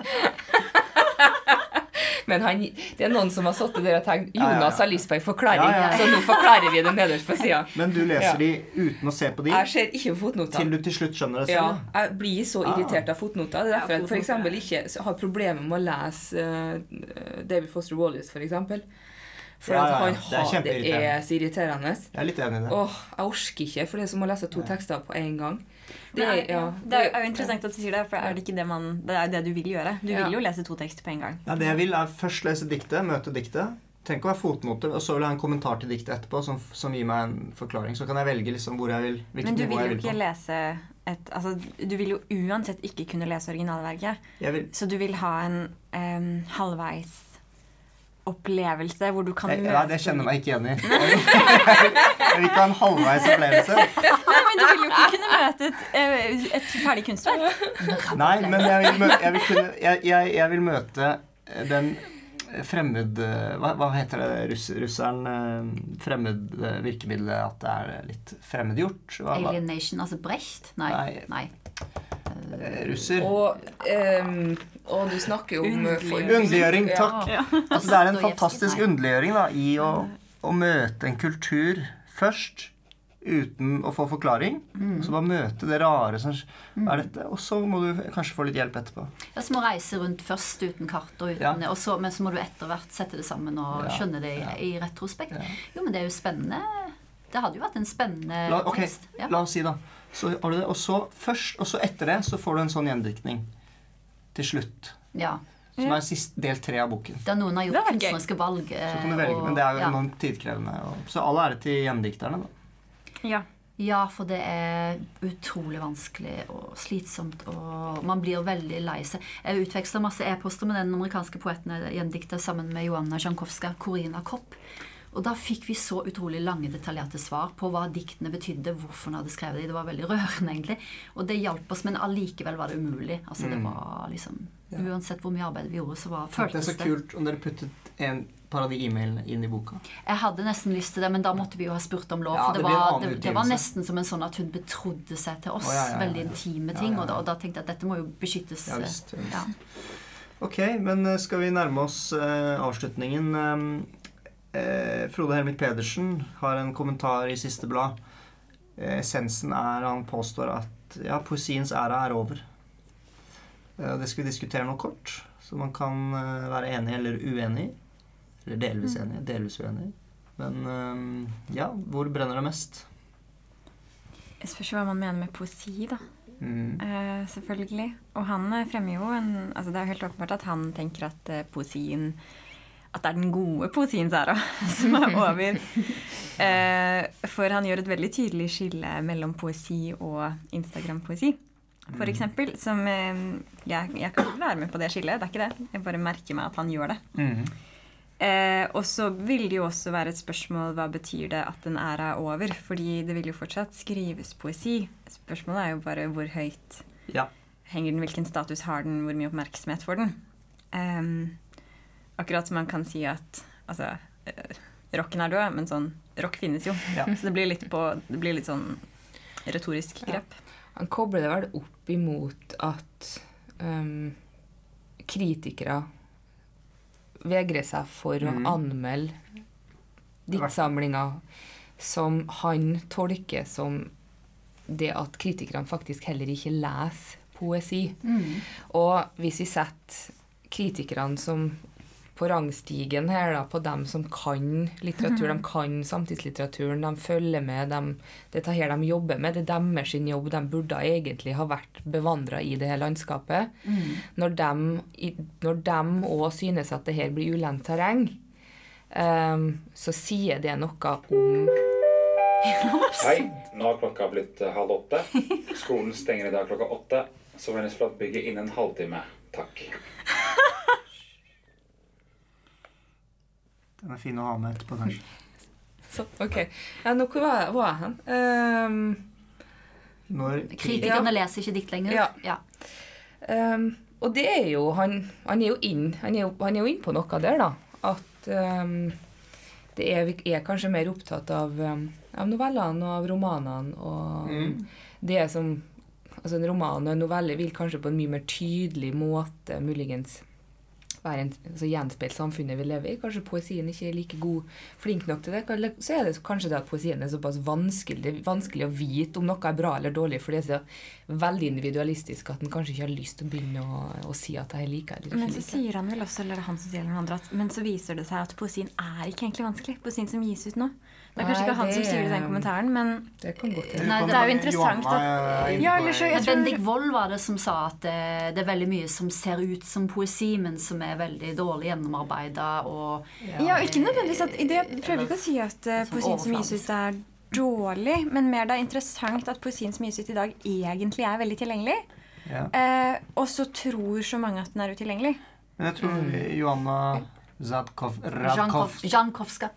Men han, det er noen som har sittet der og tenkt Ja, ja, ja. Jonas har lyst på en forklaring, Ja, ja, ja. så nå forklarer vi det nederst på sida. Men du leser Ja. de uten å se på de, Jeg ser ikke fotnoter. til du til slutt skjønner det selv? Ja, jeg blir så Ah. irritert av fotnoter. Det er derfor jeg eksempel ikke har problemer med å lese uh, David Foster Wallace, for eksempel. For Ja, ja, ja. han Det er har, det er så irriterende. Jeg er litt enig i det. Åh, jeg orker ikke, for det er som å lese to tekster på en gang. Det Det er, ja, det er jo interessant at du sier det, for er det ikke det man Det er det du vil gjøre. Du Ja. vil jo lese to tekster på en gang. Ja, det jeg vil, er først lese diktet, møte diktet. Tenk å være fotnoter, og så vil jeg ha en kommentar til diktet etterpå som, som gir meg en forklaring. Så kan jeg velge liksom hvor jeg vil, Men du vil jo ikke lese et Altså, du vil jo uansett ikke kunne lese originalverket. Jeg vil, Så du vil ha en um, halvveis opplevelse hvor du kan møte Nei, det kjenner jeg meg ikke igjen i. Jeg vil, ikke ha en halvveis opplevelse. Nei, men du vil jo ikke kunne møte et, eh, et ferdig kunstverk. Nei, men jeg vil, møte, jeg vil, kunne, jeg, jeg, jeg vil møte den fremmed Hva, hva heter det russ, russeren? eh, Fremmed eh, virkemiddelet at det er litt fremmedgjort? Hva, hva? Alien altså Brecht? Nei. Nei. Nei. Eh, Russer. Og, ehm, og du snakker jo om eh, Underliggjøring, takk. Ja. Altså, det er en fantastisk underliggjøring da, i å, å møte en kultur først uten å få forklaring. Mm. Så bare møte det rare som er dette? Og så må du kanskje få litt hjelp etterpå. Ja, Så må reise rundt først uten kart, og uten, Ja. og så, men så må du etter hvert sette det sammen og Ja, skjønne det i, ja. i retrospekt. Ja. Jo, men det er jo spennende. Det hadde jo vært en spennende La, okay. tekst. Ja. la oss si, da. Så har du det, og så først, og så etter det så får du en sånn gjendiktning til slutt. ja. Som er sist, del tre av boken. Der noen har gjort kunstneriske valg. Så kan du velge, Men det er jo enormt tidkrevende. Og, så all ære til gjendikterne. da. Ja. Ja, for det er utrolig vanskelig og slitsomt, og man blir veldig lei seg. Jeg utveksla masse e-poster med den amerikanske poeten jeg gjendikta sammen med Joanna Sjankowska, Corina Kopp. Og da fikk vi så utrolig lange, detaljerte svar på hva diktene betydde, hvorfor hun hadde skrevet dem. Det var veldig rørende, egentlig. Og det hjalp oss, men allikevel var det umulig. Altså, det Mm. var liksom Uansett hvor mye arbeid vi gjorde, så var, Det er så kult om dere puttet en par av de e-mailene inn i boka. Jeg hadde nesten lyst til det, men da måtte vi jo ha spurt om lov. Ja, det det, var, det, det var nesten som en sånn at hun betrodde seg til oss. Oh, ja, ja, ja, Veldig ja. intime Ja, ting. ja, Og, da, og da tenkte jeg at dette må jo beskyttes. Ja, visst, ja, Ok, men eh, skal vi nærme oss uh, avslutningen? Um, eh, Frode Helmik Pedersen har en kommentar i siste blad. Eh, essensen er Han påstår at ja, poesiens æra er over. Eh, det skal vi diskutere nå kort, så man kan eh, være enig eller uenig. Eller delvis enig, delvis uenig. Men eh, ja, hvor brenner det mest? Jeg spørs hva man mener med poesi, da. Mm. Eh, selvfølgelig. Og han fremmer jo en altså Det er jo helt åpenbart at han tenker at poesien At det er den gode poesiens æra som er over. Eh, for han gjør et veldig tydelig skille mellom poesi og Instagram-poesi. For Mm. eksempel, som eh, jeg, jeg kan være med på det skillet. Det er ikke det. Jeg bare merker meg at han gjør det. Mm. Eh, og så vil det jo også være et spørsmål hva betyr det at en æra er over? Fordi det vil jo fortsatt skrives poesi. Spørsmålet er jo bare hvor høyt Ja. henger den, hvilken status har den, hvor mye oppmerksomhet får den. Ehm, akkurat som man kan si at altså, eh, rocken er død, men sånn rock finnes jo. Ja. Så det blir litt, på, det blir litt sånn retorisk grep. Han kobler det vel opp imot at um, kritikere vegrer seg for mm. å anmelde diktsamlinga som han tolker som det at kritikerne faktisk heller ikke leser poesi. Mm. Og hvis vi setter kritikerne som på rangstigen her, da, på dem som kan litteratur, de kan samtidslitteraturen, de følger med, de, dette her de jobber med, det er deres sin jobb, de burde egentlig ha vært bevandra i det her landskapet. Mm. Når de, òg synes at det her blir ulendt terreng, um, så sier det noe om Hei, nå har klokka blitt eh, halv åtte. Skolen stenger i dag klokka åtte. Så vennligst forlat bygget innen en halvtime. Takk. Den er fin å ha med etterpå, kanskje. så, Ok. Ja, nå hvor var jeg, var jeg hen? Ehm, Når Kritikerne leser ikke dikt lenger. Ja. Ja. Um, og det er jo Han, han er jo inn Han er jo, han er jo inn på noe der, da. At um, det er, vi er kanskje mer opptatt av, av novellene og av romanene. Og Mm. det som Altså En roman og en novelle vil kanskje på en mye mer tydelig måte muligens være en, altså gjenspeile samfunnet vi lever i. Kanskje poesien ikke er like god, flink nok til det. Så er det kanskje det at poesien er såpass vanskelig, vanskelig å vite om noe er bra eller dårlig, for det er så veldig individualistisk at en kanskje ikke har lyst til å begynne å, å si at jeg liker det. Men så sier han vel også, eller er han som sier noen andre, at men så viser det seg at poesien er ikke egentlig vanskelig. Poesien som gis ut nå. Det er kanskje ikke han som sier det i den kommentaren, men Det. Nei, det er jo interessant at Ja, eller så- tror- Bendik Wold var det som sa at det, det er veldig mye som ser ut som poesi, men som er veldig dårlig gjennomarbeida og Ja, og ikke nødvendigvis at Det prøver ikke å si at uh, poesien som gis ut, er dårlig, men mer det er interessant at poesien som gis ut i dag, egentlig er veldig tilgjengelig. Ja. Eh, og så tror så mange at den er utilgjengelig. Men jeg tror Joanna Zadkov, Radkov Jankowska.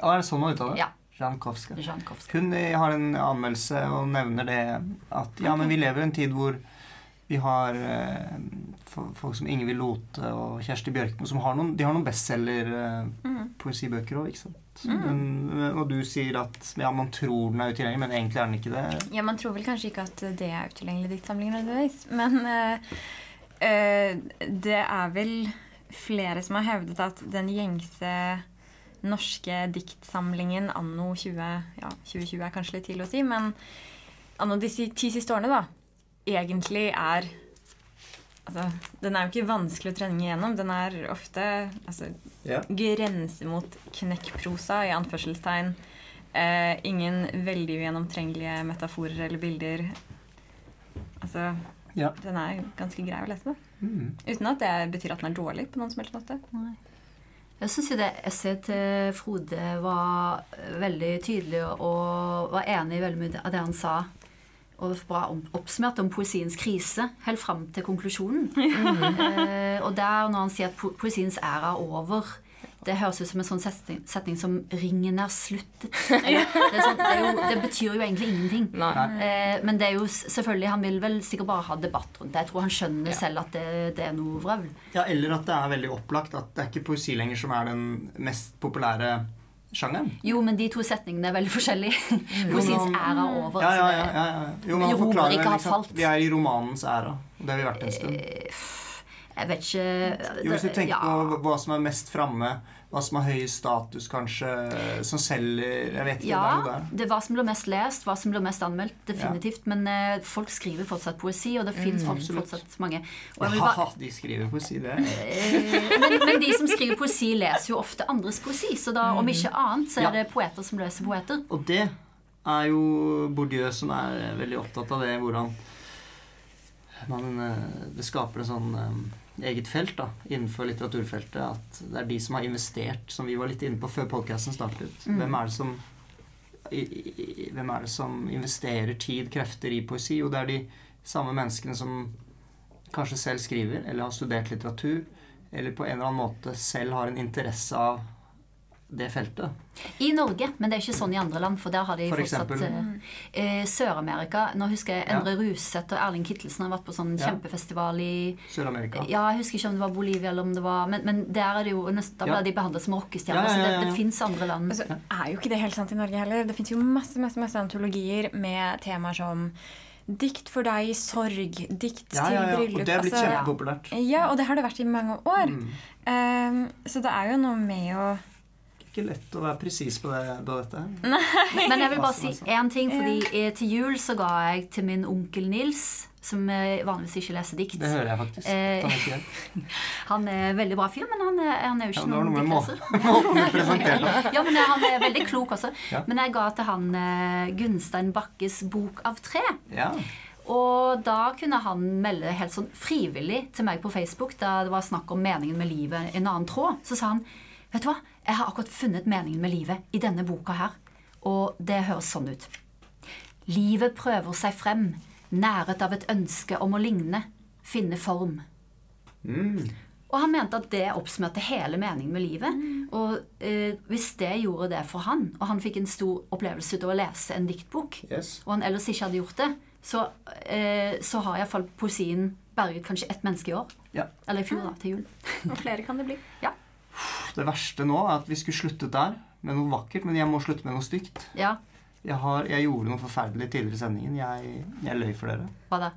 ah, Er det sånn man uttaler det? Ja. Jankowska. Jankowska. Hun eh, har en anmeldelse og nevner det at ja, men vi lever i en tid hvor vi har eh, folk som Ingvild Lote og Kjersti Bjørkmo som har noen, de har noen bestselger-poesibøker òg, ikke sant. Men, og du sier at ja, man tror den er utilgjengelig, men egentlig er den ikke det. Ja, Man tror vel kanskje ikke at det er utilgjengelig diktsamling nødvendigvis, men eh, eh, det er vel flere som har hevdet at den gjengse norske diktsamlingen anno 20, ja, 2020 er kanskje litt tidlig å si, men anno de ti siste årene, da, egentlig er Altså, den er jo ikke vanskelig å trenge igjennom. Den er ofte altså, Ja. grenser mot knekkprosa, i anførselstegn. Eh, ingen veldig ugjennomtrengelige metaforer eller bilder. Altså Ja. Den er ganske grei å lese. Mm. Uten at det betyr at den er dårlig på noen som helst måte. Jeg syns det essayet til Frode var veldig tydelig og var enig i veldig mye av det han sa. Og bra oppsummert om poesiens krise helt fram til konklusjonen. eh, og der når han sier at po poesiens æra er over det høres ut som en sånn setning, setning som 'ringen er sluttet'. Eller, det, er sånn, det, er jo, det betyr jo egentlig ingenting. Eh, men det er jo selvfølgelig, han vil vel sikkert bare ha debatt rundt det. Jeg tror han skjønner selv at det, det er noe vrøvl. Ja, Eller at det er veldig opplagt at det er ikke poesi lenger som er den mest populære sjangeren. Jo, men de to setningene er veldig forskjellige. Poesiens æra er over. Ja, ja, ja, ja, ja. Jo, men han forklarer liksom. Vi er i romanens æra. og Det har vi vært en stund. Jeg vet ikke Jo, Hvis du tenker ja. på hva som er mest framme, hva som har høy status, kanskje, som selger Jeg vet ikke. Ja, det er det er hva som blir mest lest, hva som blir mest anmeldt. Definitivt. Men eh, folk skriver fortsatt poesi, og det fins Mm, som fortsatt mange. Og jeg vil bare, Ja, de skriver poesi, det. eh, men, men de som skriver poesi, leser jo ofte andres poesi. Så da, om ikke annet, så Ja. er det poeter som leser poeter. Og det er jo Bourdieu som er veldig opptatt av det, hvordan man, eh, det skaper en sånn eh, eget felt da, innenfor litteraturfeltet. At det er de som har investert, som vi var litt inne på før podkasten startet. Mm. Hvem er det som i, i, hvem er det som investerer tid, krefter i poesi? Jo, det er de samme menneskene som kanskje selv skriver, eller har studert litteratur, eller på en eller annen måte selv har en interesse av det feltet. I Norge, men det er ikke sånn i andre land, for der har de For fortsatt eksempel? eh, eh, Sør-Amerika. Nå husker jeg Ja. Endre Ruseth og Erling Kittelsen har vært på sånn Ja. kjempefestival i Sør-Amerika. Ja, jeg husker ikke om det var Bolivia eller om det var Men, men der er det jo nesten, da ble Ja. de behandlet som rockestjerner. Ja, ja, ja, Så det, ja, ja. det fins andre land. Det så er jo ikke det helt sant i Norge heller. Det fins jo masse masse, masse antologier med temaer som dikt for deg i sorg, dikt Ja, ja, til ja. bryllup Og det er blitt altså- kjempepopulært. Ja, og det har det vært i mange år. Mm. Um, så det er jo noe med å Ikke lett å være presis på, det, på dette. Men jeg vil bare si én ting, fordi eh, til jul så ga jeg til min onkel Nils, som eh, vanligvis ikke leser dikt Det hører jeg faktisk. Eh? Han er veldig bra fyr, men han er, han er jo ikke er noen diktleser. det. Ja, men han er veldig klok også. Ja. Men jeg ga til han eh, Gunstein Bakkes bok av tre. Ja. Og da kunne han melde helt sånn frivillig til meg på Facebook da det var snakk om meningen med livet, en annen tråd. Så sa han Vet du hva, jeg har akkurat funnet meningen med livet i denne boka her. Og det høres sånn ut. Livet prøver seg frem, næret av et ønske om å ligne, finne form. Mm. Og han mente at det oppsummerte hele meningen med livet. Og eh, hvis det gjorde det for han, og han fikk en stor opplevelse ut av å lese en diktbok, Yes. og han ellers ikke hadde gjort det, så, eh, så har iallfall poesien berget kanskje ett menneske i år. Ja. Eller i fjor, da, til jul. Og flere kan det bli. Det verste nå er at vi skulle sluttet der med noe vakkert, men jeg må slutte med noe stygt. Ja, Jeg, har, jeg gjorde noe forferdelig tidligere i sendingen. Jeg, jeg løy for dere. hva da?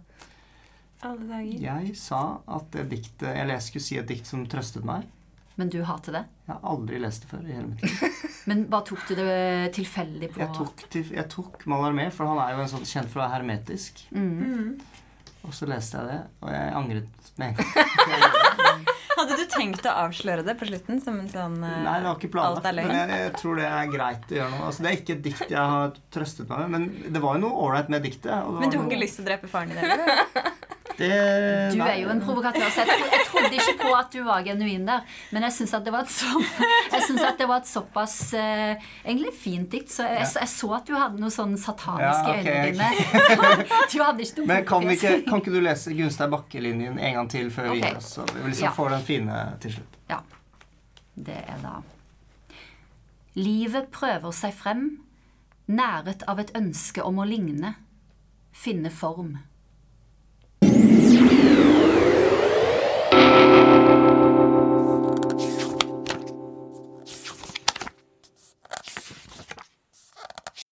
Alle dager. Jeg sa at det diktet Jeg skulle si et dikt som trøstet meg. Men du hater det? Jeg har aldri lest det før i hele mitt liv. Men bare tok du det tilfeldig på Jeg tok, til, jeg tok Mallarmé, for han er jo en sånn kjent for å være hermetisk. Mm. Og så leste jeg det, og jeg angret med en gang. Hadde du tenkt å avsløre det på slutten som en sånn uh, Nei, det var ikke løgn? Men jeg, jeg tror det er greit å gjøre noe. Altså, det er ikke et dikt jeg har trøstet meg med, men det var jo noe ålreit med diktet. Men du har noe- ikke lyst til å drepe faren din heller? Det, Du er jo en provokatør, så jeg, jeg trodde ikke på at du var genuin der. Men jeg syns at at det var et såpass eh, egentlig fint dikt. Så jeg, jeg, så at du hadde noe sånn satanisk Ja, i ok, øynene dine. Ikke noe Men kan, vi ikke, kan ikke du lese Gunstein Bakke-linjen en gang til før vi Ok. gir oss? Så vi liksom Ja. får den fine til slutt. Ja. Det er da Livet prøver seg frem, næret av et ønske om å ligne, finne form. you.